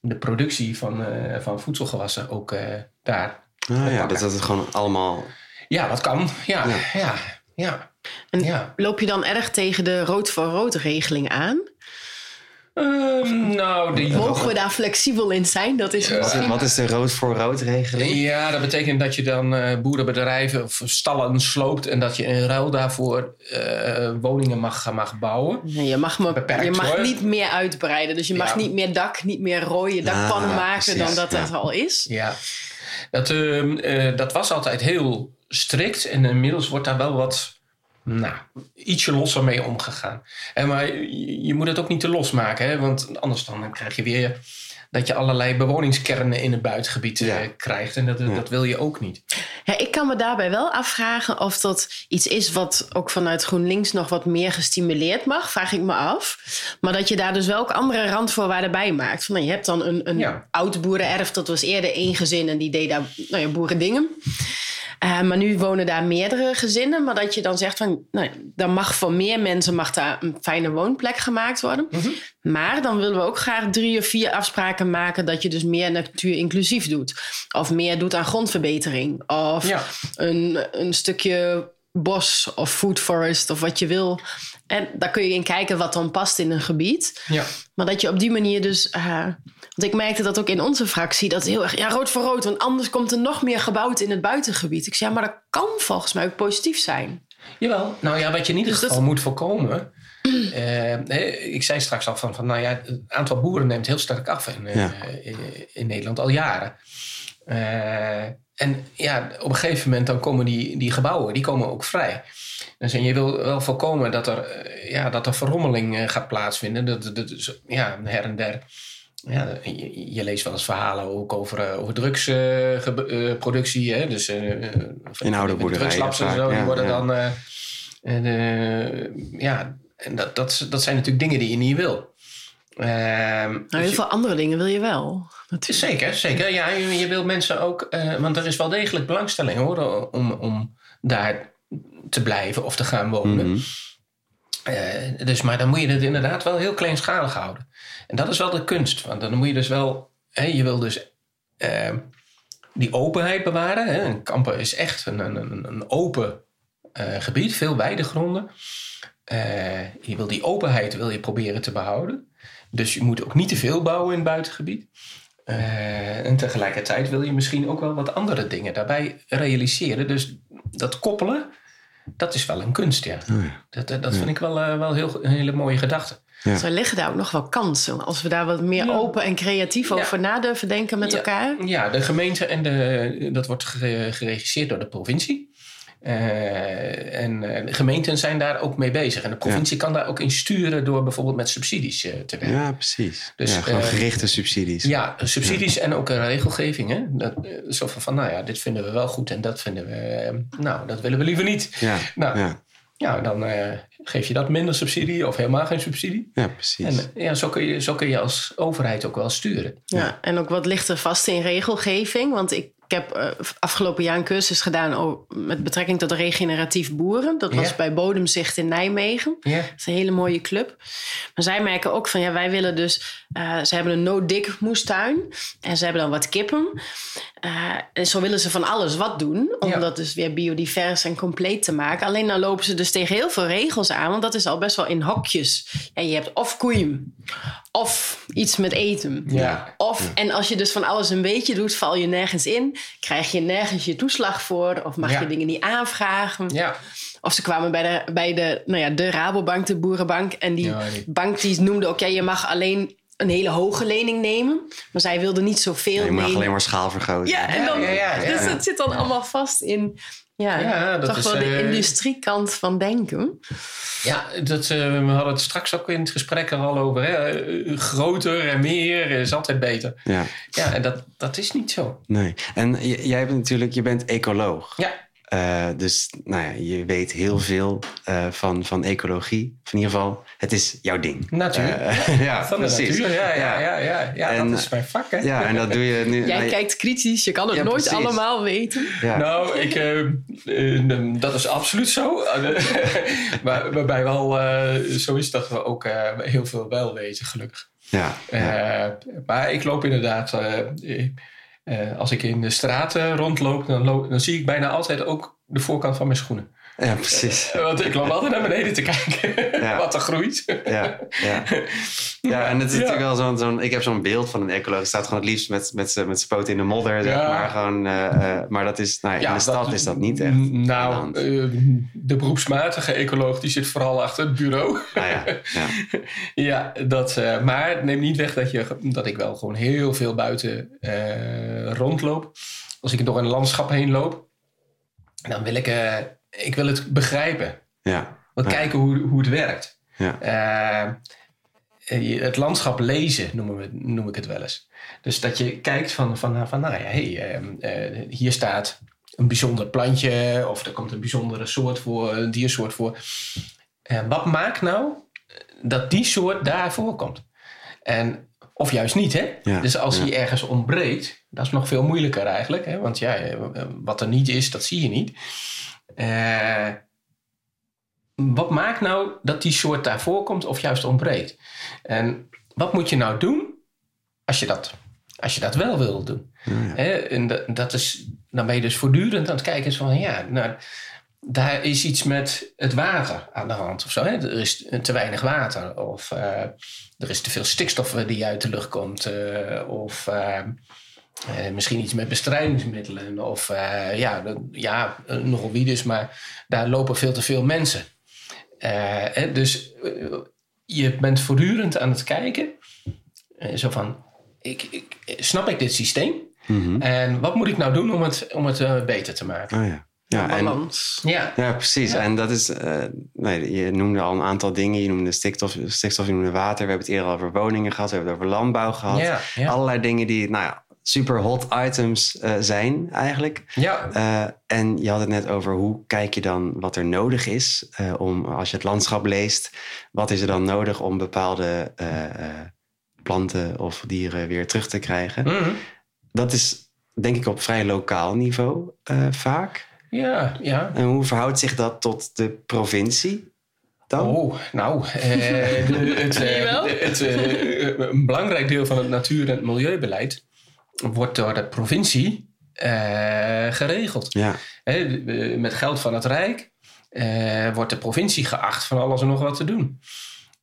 de productie van, eh, van voedselgewassen ook eh, daar. Ah, ja, dat dat het gewoon allemaal... Ja, dat kan. Ja, Ja. ja, ja. En ja. loop je dan erg tegen de rood voor rood regeling aan? Ehm, nou, die, Mogen we daar flexibel in zijn? Dat is Ja. misschien... Wat is de rood voor rood regeling? Ja, dat betekent dat je dan eh, boerenbedrijven of stallen sloopt en dat je in ruil daarvoor eh, woningen mag, mag bouwen. Nee, je mag, me, Beperkt, je mag hoor. niet meer uitbreiden. Dus je mag Ja. niet meer dak, niet meer rode dakpannen Ah, maken precies, dan dat ja. het al is. Ja, dat, ehm, eh, dat was altijd heel strikt en inmiddels wordt daar wel wat, nou, ietsje losser mee omgegaan. En maar je, je moet het ook niet te los maken, hè, want anders dan krijg je weer dat je allerlei bewoningskernen in het buitengebied eh, Ja. krijgt en dat, dat wil je ook niet. Ja, ik kan me daarbij wel afvragen of dat iets is wat ook vanuit GroenLinks nog wat meer gestimuleerd mag. Vraag ik me af. Maar dat je daar dus wel ook andere randvoorwaarden bij maakt. Van, nou, je hebt dan een, een Ja. oud boerenerf. Dat was eerder één gezin en die deed daar nou ja, boerendingen. Eh, maar nu wonen daar meerdere gezinnen. Maar dat je dan zegt van, nou, dan mag voor meer mensen mag daar een fijne woonplek gemaakt worden. Mhm. Maar dan willen we ook graag drie of vier afspraken maken dat je dus meer natuur inclusief doet. Of meer doet aan grondverbetering. Of Ja. een, een stukje bos of food forest of wat je wil. En daar kun je in kijken wat dan past in een gebied. Ja. Maar dat je op die manier dus... eh, want ik merkte dat ook in onze fractie. Dat heel erg, ja, rood voor rood. Want anders komt er nog meer gebouwd in het buitengebied. Ik zei, ja, maar dat kan volgens mij ook positief zijn. Jawel. Nou ja, wat je in ieder Dus dat- geval moet voorkomen. eh, ik zei straks al van, van, nou ja, het aantal boeren neemt heel sterk af in, eh, Ja. in, in Nederland al jaren. Eh, en ja, op een gegeven moment dan komen die, die gebouwen, die komen ook vrij. Dus en je wil wel voorkomen dat er, eh, ja, dat er verrommeling eh, gaat plaatsvinden. Dat, dat, dat- ja, her en der. Ja, je, je leest wel eens verhalen ook over, eh, over drugsproductie. hè? Dus, eh, eh, van In oude die boerderijen drugslabs en zo, die ja, worden ja. dan... eh, en, eh, ja, en dat, dat, dat zijn natuurlijk dingen die je niet wil. Ehm, Nou, dus heel je- veel andere dingen wil je wel. Natuurlijk. Zeker, zeker. Ja, je, je wil mensen ook... eh, want er is wel degelijk belangstelling hoor, om, om daar te blijven of te gaan wonen. Mhm. Eh, dus, maar dan moet je het inderdaad wel heel kleinschalig houden. En dat is wel de kunst. Want dan moet je dus wel... Hè, je wil dus eh, die openheid bewaren. Hè. En Kampen is echt een, een, een- open gebied. Veel weidegronden. Je wil die openheid wil je proberen te behouden. Dus je moet ook niet te veel bouwen in het buitengebied. Eh, en tegelijkertijd wil je misschien ook wel wat andere dingen daarbij realiseren. Dus dat koppelen, dat is wel een kunst, ja. Oh ja. Dat, dat dat vind ik wel, eh, wel heel, een hele mooie gedachte. Ja. Dus er liggen daar ook nog wel kansen. Als we daar wat meer Ja. open en creatief Ja. over na durven denken met Ja. elkaar. Ja, de gemeente en de, dat wordt gere- geregisseerd door de provincie. Eh, en eh, gemeenten zijn daar ook mee bezig. En de provincie kan daar ook in sturen door bijvoorbeeld met subsidies eh, te werken. Ja, precies. Dus, ja, gewoon gerichte subsidies. Ja, subsidies en ook een regelgeving. Hè? Dat, zo van, van, nou ja, dit vinden we wel goed en dat vinden we... nou, dat willen we liever niet. Ja, Nou, ja. ja, dan eh, geef je dat minder subsidie of helemaal geen subsidie. ja precies. En ja, zo kun, je, zo kun je als overheid ook wel sturen. Ja, en ook wat ligt er vast in regelgeving. Want ik ik heb eh, afgelopen jaar een cursus gedaan met betrekking tot regeneratief boeren. Dat was bij Bodemzicht in Nijmegen. Dat is een hele mooie club. Maar zij merken ook van ja, wij willen dus. Eh, ze hebben een no-dig moestuin. En ze hebben dan wat kippen. Eh, en zo willen ze van alles wat doen. Om Ja. dat dus weer biodivers en compleet te maken. Alleen dan lopen ze dus tegen heel veel regels aan. Want dat is al best wel in hokjes. Ja, je hebt of koeien. Of iets met eten. Ja. Of, en als je dus van alles een beetje doet, val je nergens in. Krijg je nergens je toeslag voor. Of mag Ja. je dingen niet aanvragen. Ja. Of ze kwamen bij de, bij de, nou ja, de Rabobank, de Boerenbank. En die Ja, die- bank die noemde ook, ja, je mag alleen een hele hoge lening nemen. Maar zij wilden niet zoveel je mag nemen. alleen maar schaal vergroten. Ja, en dan, ja, ja, ja. dus dat zit dan allemaal vast in ja, Ja, dat toch is, wel de eh, industriekant van denken. Ja, dat, eh, we hadden het straks ook in het gesprek er al over. Hè? Eh, Groter en meer is altijd beter. Ja, Ja, en dat, dat is niet zo. nee. En jij bent natuurlijk, je bent ecoloog. Ja, Eh, dus nou ja, je weet heel veel eh, van, van ecologie. Of in ieder geval, het is jouw ding. natuur. Eh, [LAUGHS] ja, Van de precies. natuur, ja, ja, ja, ja, ja, En- dat is mijn vak, hè? Ja, en dat doe je nu. Jij nou, kijkt kritisch, je kan het Ja, nooit precies. allemaal weten. ja. Nou, ik, dat is absoluut zo. [LAUGHS] maar, waarbij wel eh, zo is dat we ook eh, heel veel wel weten, gelukkig. ja, ja. Eh, maar ik loop inderdaad, als ik in de straten rondloop, dan, dan zie ik bijna altijd ook de voorkant van mijn schoenen. Ja, precies. [LAUGHS] Want ik loop altijd naar beneden te kijken Ja. [LAUGHS] wat er groeit. Ja, ja. ja, en het is [LAUGHS] Ja. natuurlijk wel zo'n... zo'n ik heb zo'n beeld van een ecoloog. Staat gewoon het liefst met, met zijn poten in de modder. Zeg maar. Gewoon, eh, eh, maar dat is, nou, ja, in de stad is dat niet echt. de Nou, eh, de beroepsmatige ecoloog die zit vooral achter het bureau. Ah, ja, ja. Ja, dat, eh, maar neem niet weg dat, je, dat ik wel gewoon heel veel buiten rondloop. Als ik door een landschap heen loop, dan wil ik, ik wil het begrijpen. ja. Ja. kijken hoe, hoe het werkt. Ja. Eh, je- het landschap lezen noemen we, noem ik het wel eens. Dus dat je kijkt van, van, van nou ja, hey, eh, eh, hier staat een bijzonder plantje of er komt een bijzondere soort voor, een diersoort voor. Eh, wat maakt nou dat die soort daar voorkomt? En, of juist niet, hè? Ja, Dus als ja. die ergens ontbreekt, dat is nog veel moeilijker eigenlijk. Hè? Want ja, eh, wat er niet is, dat zie je niet. Eh, wat maakt nou dat die soort daar voorkomt of juist ontbreekt? En wat moet je nou doen als je dat, als je dat wel wil doen? Ja? En dat, dat is, dan ben je dus voortdurend aan het kijken van ja, nou, daar is iets met het water aan de hand of zo. Hè? Er is te weinig water of eh, er is te veel stikstof die uit de lucht komt. eh, of eh, misschien iets met bestrijdingsmiddelen. Of eh, ja, ja, eh, nogal wie dus, maar daar lopen veel te veel mensen. Eh, hè, dus je bent voortdurend aan het kijken. zo van, ik, ik, snap ik dit systeem? Mhm. En wat moet ik nou doen om het, om het beter te maken? Oh, ja. Ja, en. Ja, ja, precies. Ja. En dat is, eh, nee, je noemde al een aantal dingen. Je noemde stikstof, stikstof, je noemde water. We hebben het eerder over woningen gehad. We hebben het over landbouw gehad. ja, ja. Allerlei dingen die, nou ja, super hot items eh, zijn eigenlijk. ja. Eh, en je had het net over hoe kijk je dan wat er nodig is eh, om, als je het landschap leest, wat is er dan nodig om bepaalde eh, eh, planten of dieren weer terug te krijgen? Mhm. Dat is denk ik op vrij lokaal niveau eh, vaak. ja, ja. En hoe verhoudt zich dat tot de provincie dan? Oh, nou, eh, het, [LAUGHS] het, een belangrijk deel van het natuur- en het milieubeleid wordt door de provincie eh, geregeld. Ja, de- met geld van het Rijk eh, wordt de provincie geacht van alles en nog wat te doen.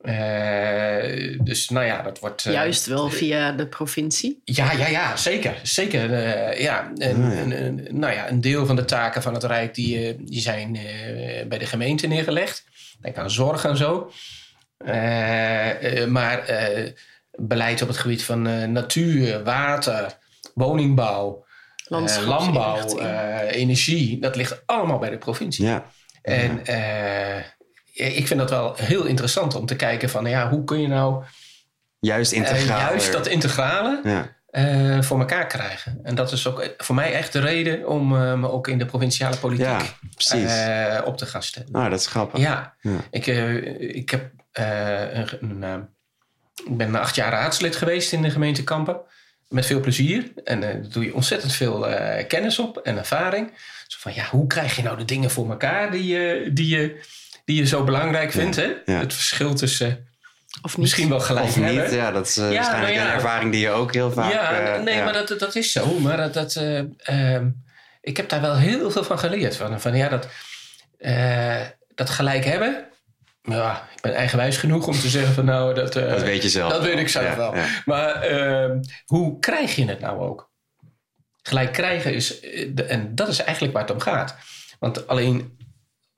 Eh, dus nou ja, dat wordt... eh, Juist wel via de provincie. Ja, ja, ja, zeker. Zeker. eh, ja. En, Ah, ja. en- en- nou ja, een deel van de taken van het Rijk die, eh, die zijn eh, bij de gemeente neergelegd. Denk aan zorg en zo. Eh, eh, maar eh, beleid op het gebied van eh, natuur, water, woningbouw, eh, landbouw, eh, energie, dat ligt allemaal bij de provincie. ja, En eh, ik vind dat wel heel interessant om te kijken van ja, hoe kun je nou juist juist dat integrale ja, eh, voor elkaar krijgen. En dat is ook voor mij echt de reden om eh, me ook in de provinciale politiek ja, eh, op te gaan stellen. nou, dat is grappig. Ja, Ja. Ik, ik, heb, eh, een, een, ik ben acht jaar raadslid geweest in de gemeente Kampen. Met veel plezier. En eh, daar doe je ontzettend veel eh, kennis op en ervaring. Zo van, ja, hoe krijg je nou de dingen voor elkaar die je, die je, die je zo belangrijk vindt? Hè? ja. Het verschil tussen Of niet? misschien wel gelijk Of hebben. niet, ja, dat is eh, Ja, waarschijnlijk nou ja. een ervaring die je ook heel vaak... ja, eh, nee, ja. maar dat, dat is zo. Maar dat, dat, eh, ehm, ik heb daar wel heel veel van geleerd. Van, van ja, dat, eh, dat gelijk hebben. Ja, ik ben eigenwijs genoeg om te zeggen van nou, dat, eh, Dat weet je zelf Dat weet ik zelf Ja, wel. ja. Maar ehm, hoe krijg je het nou ook? Gelijk krijgen is, eh, en dat is eigenlijk waar het om gaat. Want alleen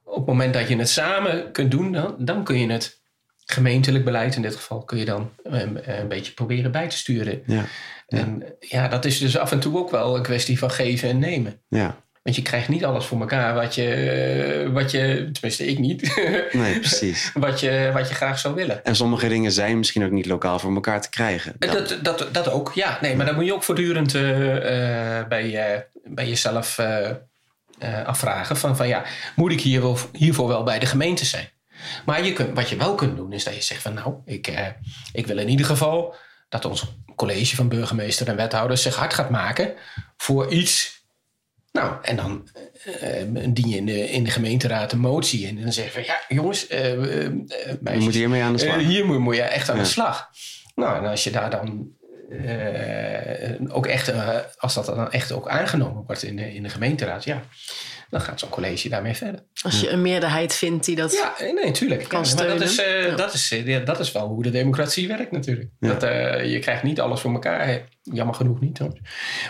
op het moment dat je het samen kunt doen, dan, dan kun je het gemeentelijk beleid in dit geval, kun je dan een, een beetje proberen bij te sturen. Ja, En ja, dat is dus af en toe ook wel een kwestie van geven en nemen. ja. Want je krijgt niet alles voor elkaar wat je, wat je tenminste ik niet, [LAUGHS] Nee, precies. wat, je, wat je graag zou willen. En sommige dingen zijn misschien ook niet lokaal voor elkaar te krijgen. Eh, Dat, dat, dat ook, ja. Nee, maar dan moet je ook voortdurend eh, eh, bij, bij jezelf afvragen van, van ja, moet ik hier wel, hiervoor wel bij de gemeente zijn? Maar je kunt, wat je wel kunt doen is dat je zegt van nou, ik, ik wil in ieder geval dat ons college van burgemeester en wethouders zich hard gaat maken voor iets. Nou, en dan eh, dien je in de, in de gemeenteraad een motie in. En dan zeg je van ja, jongens, eh eh, eh, Je moet hiermee aan de slag. eh, hier moet, moet je echt aan Ja. de slag. Nou, en als je daar dan eh, ook echt, eh, als dat dan echt ook aangenomen wordt in de, in de gemeenteraad, ja, dan gaat zo'n college daarmee verder. Als je een meerderheid vindt die dat... Ja, eh, nee, tuurlijk. Kan Ja, maar dat is, eh, Ja. dat, is, eh, ja, dat is wel hoe de democratie werkt natuurlijk. Ja. Dat, eh, je krijgt niet alles voor elkaar. Jammer genoeg niet. Hoor.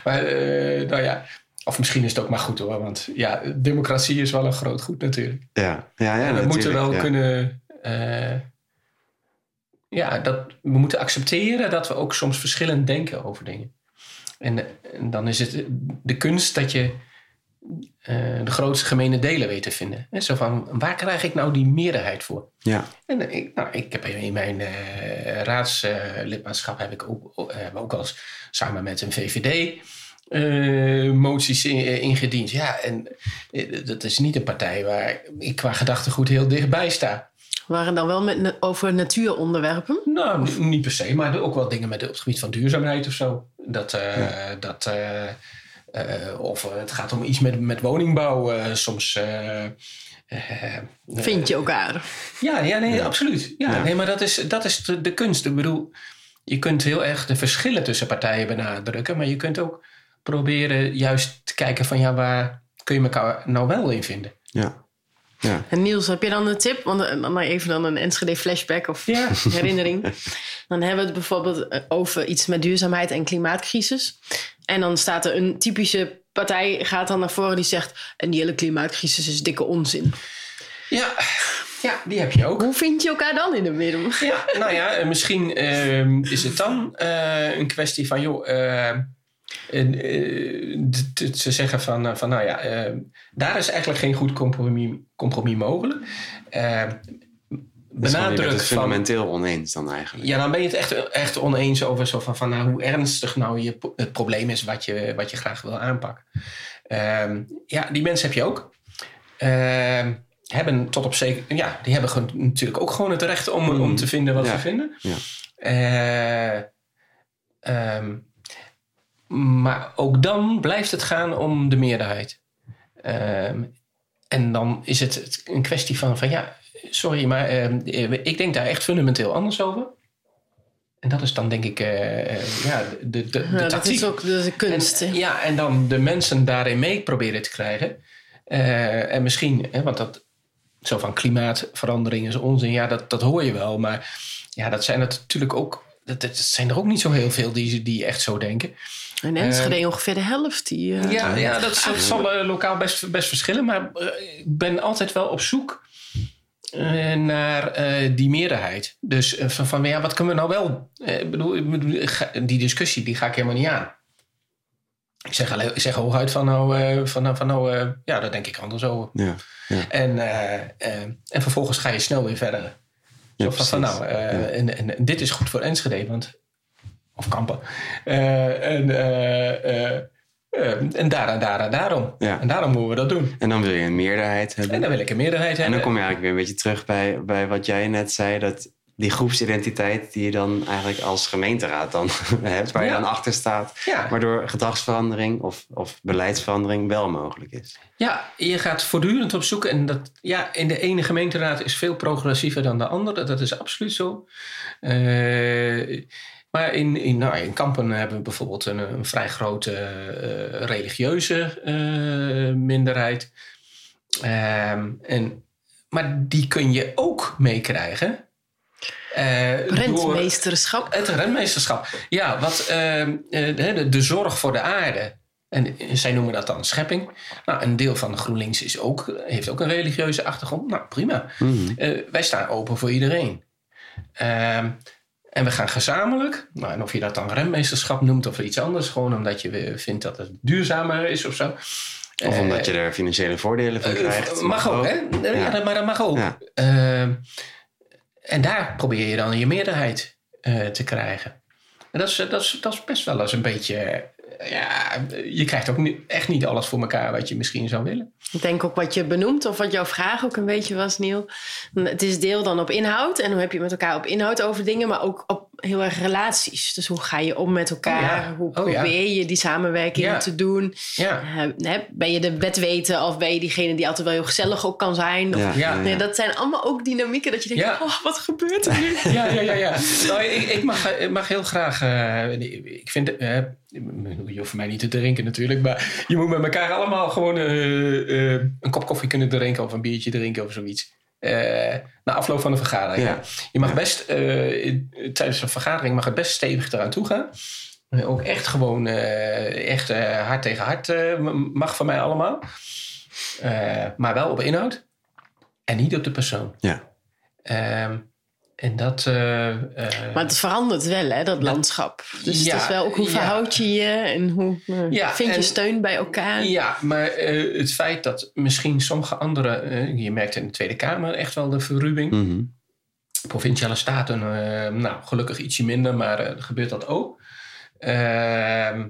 Maar eh, nou ja, of misschien is het ook maar goed hoor. Want ja, democratie is wel een groot goed natuurlijk. Ja, ja, ja en we moeten wel ja. kunnen... eh, ja, dat, we moeten accepteren dat we ook soms verschillend denken over dingen. En, en dan is het de kunst dat je eh, de grootste gemene delen weet te vinden. En zo van, waar krijg ik nou die meerderheid voor? Ja, En eh, ik, nou, ik heb in mijn raadslidmaatschap heb ik ook, ook al samen met een VVD eh, moties in- ingediend. Ja, en eh, dat is niet een partij waar ik qua gedachtegoed heel dichtbij sta. Waren dan wel met, over natuuronderwerpen? Nou, niet per se, maar ook wel dingen met, op het gebied van duurzaamheid of zo. Dat, eh, dat, eh, eh, of het gaat om iets met, met woningbouw. eh, soms. eh, eh, Vind je elkaar? Ja, ja, nee, absoluut. Ja, Ja. Nee, maar dat is, dat is de, de kunst. Ik bedoel, je kunt heel erg de verschillen tussen partijen benadrukken, maar je kunt ook proberen juist te kijken van ja, waar kun je elkaar nou wel in vinden? ja. Ja, En Niels, heb je dan een tip? Want eh, dan maar even dan een Enschede flashback of Ja. [LAUGHS] herinnering. Dan hebben we het bijvoorbeeld eh, over iets met duurzaamheid en klimaatcrisis. En dan staat er een typische partij gaat dan naar voren die zegt... en die hele klimaatcrisis is dikke onzin. Ja, ja die heb je ook. Hoe vind je elkaar dan in de midden? Ja, nou ja, en misschien ehm, is het dan eh, een kwestie van, joh, ehm, eh, ze zeggen van, eh, van nou ja, ehm, daar is eigenlijk geen goed compromis, compromis mogelijk. Ehm dus benadruk het van, fundamenteel oneens dan eigenlijk. ja, dan ben je het echt, echt oneens over zo van, van nou, hoe ernstig nou je, het probleem is wat je, wat je graag wil aanpakken. Ehm, ja, die mensen heb je ook. Ehm, hebben tot op zeker, ja, die hebben gewoon, natuurlijk ook gewoon het recht om, Mm. om te vinden wat Ja. ze vinden. Ja. Eh, ehm, maar ook dan blijft het gaan om de meerderheid. Ehm, en dan is het een kwestie van, van ja, sorry, maar ehm, ik denk daar echt fundamenteel anders over. En dat is dan denk ik eh, eh, ja, de, de, de, Ja, dat is ook de kunst. En, ja, en dan de mensen daarin mee proberen te krijgen. Eh, en misschien, hè, want dat zo van klimaatverandering is onzin, ja, dat, dat hoor je wel. Maar ja, dat zijn er natuurlijk ook, dat, dat zijn er ook niet zo heel veel die, die echt zo denken. In Enschede ongeveer de helft. Die, eh, Ja, ja dat, dat zal eh, lokaal best, best verschillen. Maar ik ben altijd wel op zoek eh, naar eh, die meerderheid. Dus van, van ja, wat kunnen we nou wel? Eh, Ik bedoel, die discussie die ga ik helemaal niet aan. Ik zeg, alleen, ik zeg hooguit van nou, eh, van, nou- van nou eh, ja, daar denk ik anders over. Ja, En, eh, eh, en vervolgens ga je snel weer verder. Zo van, van nou, eh, en, en, en dit is goed voor Enschede, want, of Kampen. Eh, en, eh, eh, en daar en daar en daarom. Ja. En daarom moeten we dat doen. En dan wil je een meerderheid hebben. En dan wil ik een meerderheid En hebben. dan kom je eigenlijk weer een beetje terug bij, bij wat jij net zei. Dat die groepsidentiteit die je dan eigenlijk als gemeenteraad dan [LAUGHS] hebt, waar je Ja. dan achter staat, Ja. waardoor gedragsverandering of, of beleidsverandering wel mogelijk is. Ja, je gaat voortdurend op zoek. En dat, ja, in de ene gemeenteraad is veel progressiever dan de andere. Dat is absoluut zo. Eh, maar in, in, nou, in Kampen hebben we bijvoorbeeld een, een vrij grote eh, religieuze eh, minderheid. Ehm, en, maar die kun je ook meekrijgen. Eh, door- Rentmeesterschap. het rentmeesterschap. Ja, wat, ehm, eh, de, de, de zorg voor de aarde. En zij noemen dat dan schepping. Nou, een deel van GroenLinks is ook, heeft ook een religieuze achtergrond. Nou, prima. Mhm. Eh, wij staan open voor iedereen. Ehm, en we gaan gezamenlijk, nou, en of je dat dan rentmeesterschap noemt of iets anders, gewoon omdat je vindt dat het duurzamer is of zo. Of omdat je er financiële voordelen van krijgt. mag ook, hè? Ja. Maar dat mag ook. Ja. En daar probeer je dan je meerderheid eh, te krijgen. En dat is, dat, is, dat is best wel eens een beetje. eh, ja, je krijgt ook echt niet alles voor elkaar wat je misschien zou willen. Ik denk ook wat je benoemt, of wat jouw vraag ook een beetje was, Neil. Het is deel dan op inhoud. En hoe heb je met elkaar op inhoud over dingen, maar ook op heel erg relaties. Dus hoe ga je om met elkaar? Oh ja. Hoe Oh ja. probeer je die samenwerking Ja. te doen? Ja, Eh, ben je de wetweter of ben je diegene die altijd wel heel gezellig ook kan zijn? Of- Ja, Ja. ja, Nee, dat zijn allemaal ook dynamieken dat je denkt, Ja. oh, wat gebeurt er nu? [LAUGHS] ja, ja, ja. ja. Nou, ik, ik, mag, ik mag heel graag. eh, ik vind. eh, je hoeft voor mij niet te drinken natuurlijk. Maar je moet met elkaar allemaal gewoon eh, eh, een kop koffie kunnen drinken. Of een biertje drinken of zoiets. Eh, na afloop van een vergadering. Ja. Je mag best. eh, tijdens een vergadering mag het best stevig eraan toe gaan. Eh, Ook echt gewoon. echt hard tegen hard mag van mij allemaal. Maar wel op inhoud. En niet op de persoon. Ja. Ehm, en dat. eh, eh, Maar het verandert wel, hè, dat landschap. Dus Ja, het is wel ook hoe verhoud je je en hoe eh, Ja, vind je en- steun bij elkaar? ja, maar eh, het feit dat misschien sommige andere. eh, je merkt in de Tweede Kamer echt wel de verruwing. Mhm. Provinciale staten, eh, nou gelukkig ietsje minder, maar eh, gebeurt dat ook. Ehm,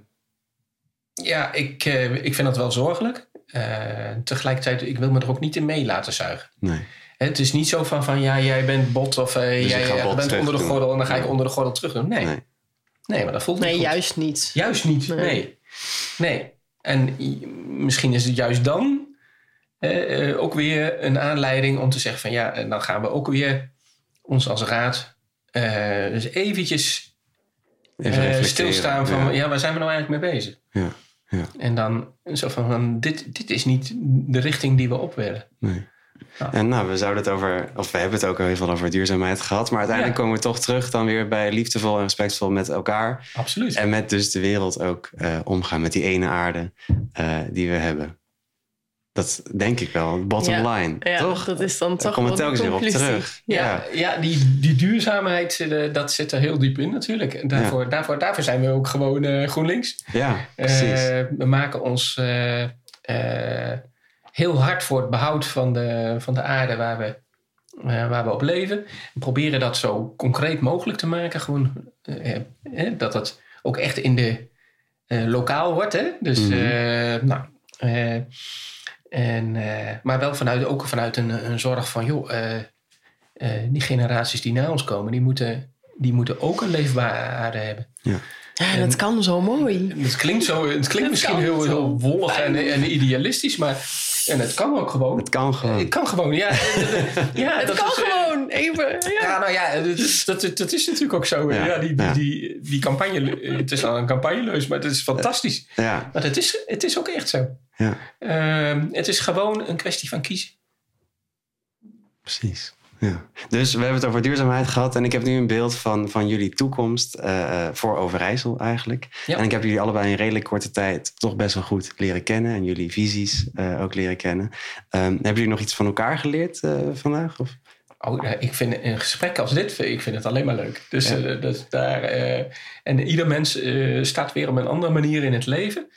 ja, ik, eh, ik vind dat wel zorgelijk. Eh, tegelijkertijd, ik wil me er ook niet in mee laten zuigen. Nee. Het is niet zo van, van ja, jij bent bot of eh, Dus jij eh, bot bent onder de doen. gordel en dan ga ik onder de gordel terug doen. Nee, Nee. nee, maar dat voelt niet Nee, goed. juist niet. Juist niet, Nee. nee. Nee. En misschien is het juist dan eh, eh, ook weer een aanleiding om te zeggen van ja, en dan gaan we ook weer ons als raad eh, dus eventjes Even eh, stilstaan van Ja. ja. waar zijn we nou eigenlijk mee bezig? Ja, ja. En dan zo van, van dit, dit is niet de richting die we op willen. Nee. Ja. En nou, we zouden het over, of we hebben het ook al heel veel over duurzaamheid gehad, maar uiteindelijk Ja. komen we toch terug dan weer bij liefdevol en respectvol met elkaar. Absoluut. En met dus de wereld ook eh, omgaan, met die ene aarde eh, die we hebben. Dat denk ik wel, bottom Ja. line, Ja, toch? dat is dan Daar toch telkens weer op terug. Ja. Ja. Ja, die, die duurzaamheid, zit, eh, dat zit er heel diep in natuurlijk. En daarvoor, daarvoor, daarvoor zijn we ook gewoon eh, GroenLinks. Ja, precies. Eh, we maken ons heel hard voor het behoud van de, van de aarde waar we, eh, waar we op leven. We proberen dat zo concreet mogelijk te maken. Gewoon, eh, eh, dat het ook echt in de eh, lokaal wordt. Hè? Dus, Mhm. eh, nou, eh, en, eh, maar wel vanuit, ook vanuit een, een zorg van, joh, eh, eh, die generaties die na ons komen, die moeten, die moeten ook een leefbare aarde hebben. Ja, dat kan zo mooi. Het klinkt, zo, het klinkt misschien heel, zo heel wollig en, en idealistisch, maar en het kan ook gewoon. het kan gewoon. Het kan gewoon, ja. [LAUGHS] ja Het dat kan is, eh, gewoon. Even. Ja. Ja, nou ja, dat is, dat, dat is natuurlijk ook zo. Ja, Ja, die, die, ja. die, die campagne, het is al een campagneleus, maar het is fantastisch. Ja, Maar het is, het is ook echt zo. ja, Ehm, het is gewoon een kwestie van kiezen. precies. Ja. Dus we hebben het over duurzaamheid gehad. En ik heb nu een beeld van, van jullie toekomst eh, eh, voor Overijssel eigenlijk. Ja. En ik heb jullie allebei in redelijk korte tijd toch best wel goed leren kennen. En jullie visies eh, ook leren kennen. Ehm, hebben jullie nog iets van elkaar geleerd eh, vandaag? Of? Oh, ik vind een gesprek als dit, ik vind het alleen maar leuk. Dus, Ja. dus daar, eh, en ieder mens eh, staat weer op een andere manier in het leven.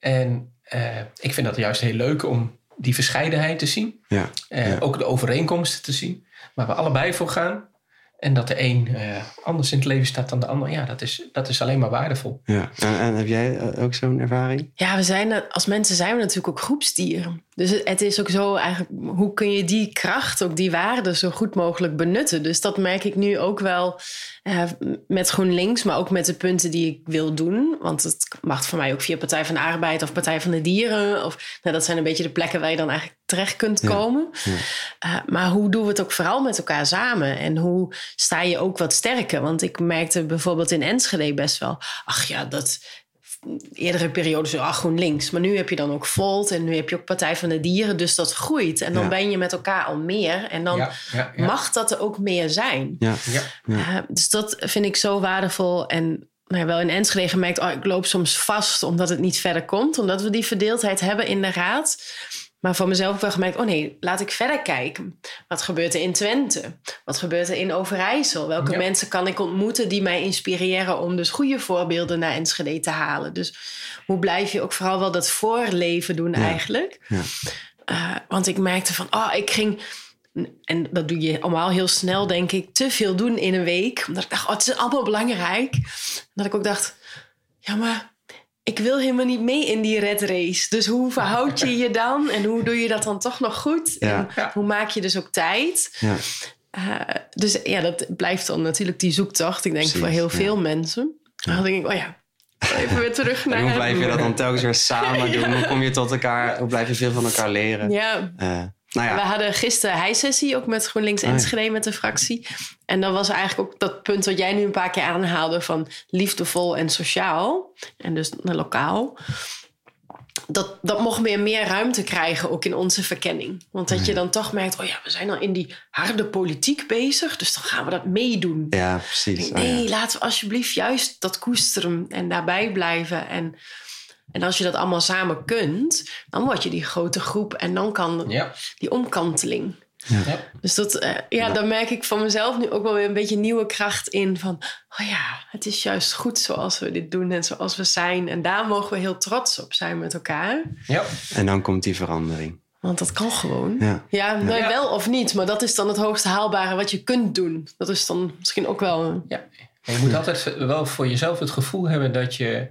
En eh, ik vind dat juist heel leuk om die verscheidenheid te zien. Ja, Eh, Ja. Ook de overeenkomsten te zien. Waar we allebei voor gaan. En dat de een eh, anders in het leven staat dan de ander. Ja, dat is, dat is alleen maar waardevol. Ja. En, en heb jij eh, ook zo'n ervaring? Ja, we zijn, er- als mensen zijn we natuurlijk ook groepsdieren. Dus het, het is ook zo eigenlijk, hoe kun je die kracht, ook die waarde zo goed mogelijk benutten? Dus dat merk ik nu ook wel eh, met GroenLinks, maar ook met de punten die ik wil doen. Want het mag voor mij ook via Partij van de Arbeid of Partij van de Dieren. Of, nou, dat zijn een beetje de plekken waar je dan eigenlijk terecht kunt komen. ja. Eh, maar hoe doen we het ook vooral met elkaar samen? En hoe sta je ook wat sterker? Want ik merkte bijvoorbeeld in Enschede best wel... ach ja, dat eerdere periode zo, ach GroenLinks. Maar nu heb je dan ook Volt en nu heb je ook Partij van de Dieren. Dus dat groeit. En dan Ja. ben je met elkaar al meer. En dan ja, ja, ja. mag dat er ook meer zijn. Ja. Ja. Ja. Eh, dus dat vind ik zo waardevol. En nou wel in Enschede gemerkt, oh, ik loop soms vast omdat het niet verder komt. Omdat we die verdeeldheid hebben in de raad. Maar voor mezelf wel gemerkt, oh nee, laat ik verder kijken. Wat gebeurt er in Twente? Wat gebeurt er in Overijssel? Welke Ja. mensen kan ik ontmoeten die mij inspireren om dus goede voorbeelden naar Enschede te halen? Dus hoe blijf je ook vooral wel dat voorleven doen Ja. eigenlijk? Ja. Eh, want ik merkte van, oh, ik ging en dat doe je allemaal heel snel, denk ik, te veel doen in een week. Omdat ik dacht, oh, het is allemaal belangrijk. Dat ik ook dacht, ja, maar ik wil helemaal niet mee in die red race. Dus hoe verhoud je je dan? En hoe doe je dat dan toch nog goed? Ja. En hoe maak je dus ook tijd? Ja. Eh, dus ja, dat blijft dan natuurlijk die zoektocht. Ik denk Precies, voor heel ja. veel mensen. Dan denk ik, oh ja, even weer terug En naar... hoe blijf je dat dan telkens weer samen [LAUGHS] doen? Hoe kom je tot elkaar? Hoe blijf je veel van elkaar leren? Ja, Eh, nou We ja, hadden gisteren hij-sessie ook met GroenLinks Ah. Enschede met de fractie. En dan was eigenlijk ook dat punt wat jij nu een paar keer aanhaalde van liefdevol en sociaal. En dus lokaal. Dat, dat mocht weer meer ruimte krijgen, ook in onze verkenning. Want dat je dan toch merkt, oh ja, we zijn al in die harde politiek bezig. Dus dan gaan we dat meedoen. ja precies. Oh, ja. nee, laten we alsjeblieft juist dat koesteren en daarbij blijven. En, en als je dat allemaal samen kunt, dan word je die grote groep. En dan kan Ja. die omkanteling. Ja. Dus dat, eh, ja, daar merk ik van mezelf nu ook wel weer een beetje nieuwe kracht in. Van, oh ja, het is juist goed zoals we dit doen en zoals we zijn. En daar mogen we heel trots op zijn met elkaar. Ja. En dan komt die verandering. Want dat kan gewoon. Ja. Ja, nou, Ja. wel of niet. Maar dat is dan het hoogst haalbare wat je kunt doen. Dat is dan misschien ook wel... Ja. En je moet altijd wel voor jezelf het gevoel hebben dat je...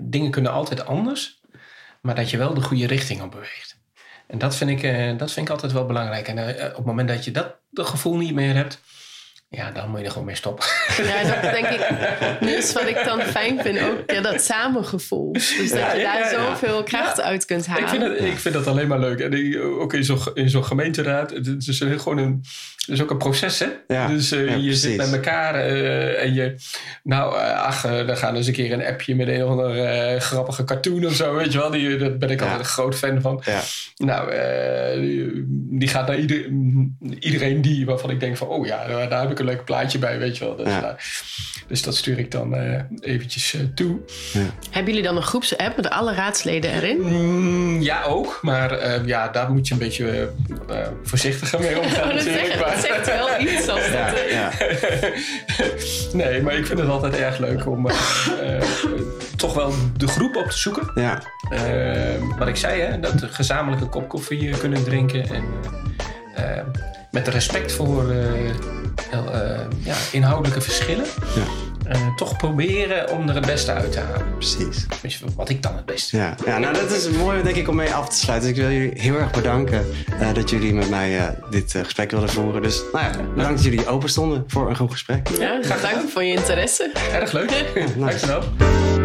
dingen kunnen altijd anders. Maar dat je wel de goede richting op beweegt. En dat vind ik, eh, dat vind ik altijd wel belangrijk. En eh, op het moment dat je dat gevoel niet meer hebt... Ja, dan moet je er gewoon mee stoppen. [LAUGHS] Ja, dat denk ik. Dus wat ik dan fijn vind ook, ja, dat samengevoel. Dus dat Ja, je daar ja, ja. zoveel kracht uit kunt halen. Ik vind, het, ik vind dat alleen maar leuk. En ik- ook in zo'n in zo'n gemeenteraad. Het is een- gewoon een, het is ook een proces, hè? Ja, Dus eh, ja, je zit met elkaar en je... Nou, eh, ach, eh, dan gaan we eens een keer een appje met een of andere eh, grappige cartoon of zo, weet je wel. Die, daar ben ik Ja. altijd een groot fan van. Ja. Nou, eh, die, die gaat naar ieder, iedereen die waarvan ik denk van... Oh ja, daar, daar heb ik een leuk plaatje bij, weet je wel. Dus, Ja. nou, dus dat stuur ik dan eh, eventjes eh, toe. Hebben jullie dan een groepsapp met alle raadsleden erin? Mm, ja, ook. Maar eh, ja, daar moet je een beetje voorzichtiger mee [LAUGHS] omgaan net natuurlijk. dat zegt wel iets als Ja, dat... ja. [LAUGHS] nee, maar ik vind het altijd erg leuk om toch wel de groep op te zoeken. ja. Wat ik zei, hè, dat we gezamenlijk een kop koffie kunnen drinken. En eh, eh, met respect voor eh, heel, eh, ja, inhoudelijke verschillen. Ja. eh, toch proberen om er het beste uit te halen. precies. Wat ik dan het beste Ja. ja, nou dat is mooi denk ik om mee af te sluiten. Dus ik wil jullie heel erg bedanken eh, dat jullie met mij eh, dit gesprek wilden voeren. Dus nou ja, bedankt dat jullie open stonden voor een goed gesprek. Ja, dank voor je interesse. Erg leuk. nice. Dankjewel.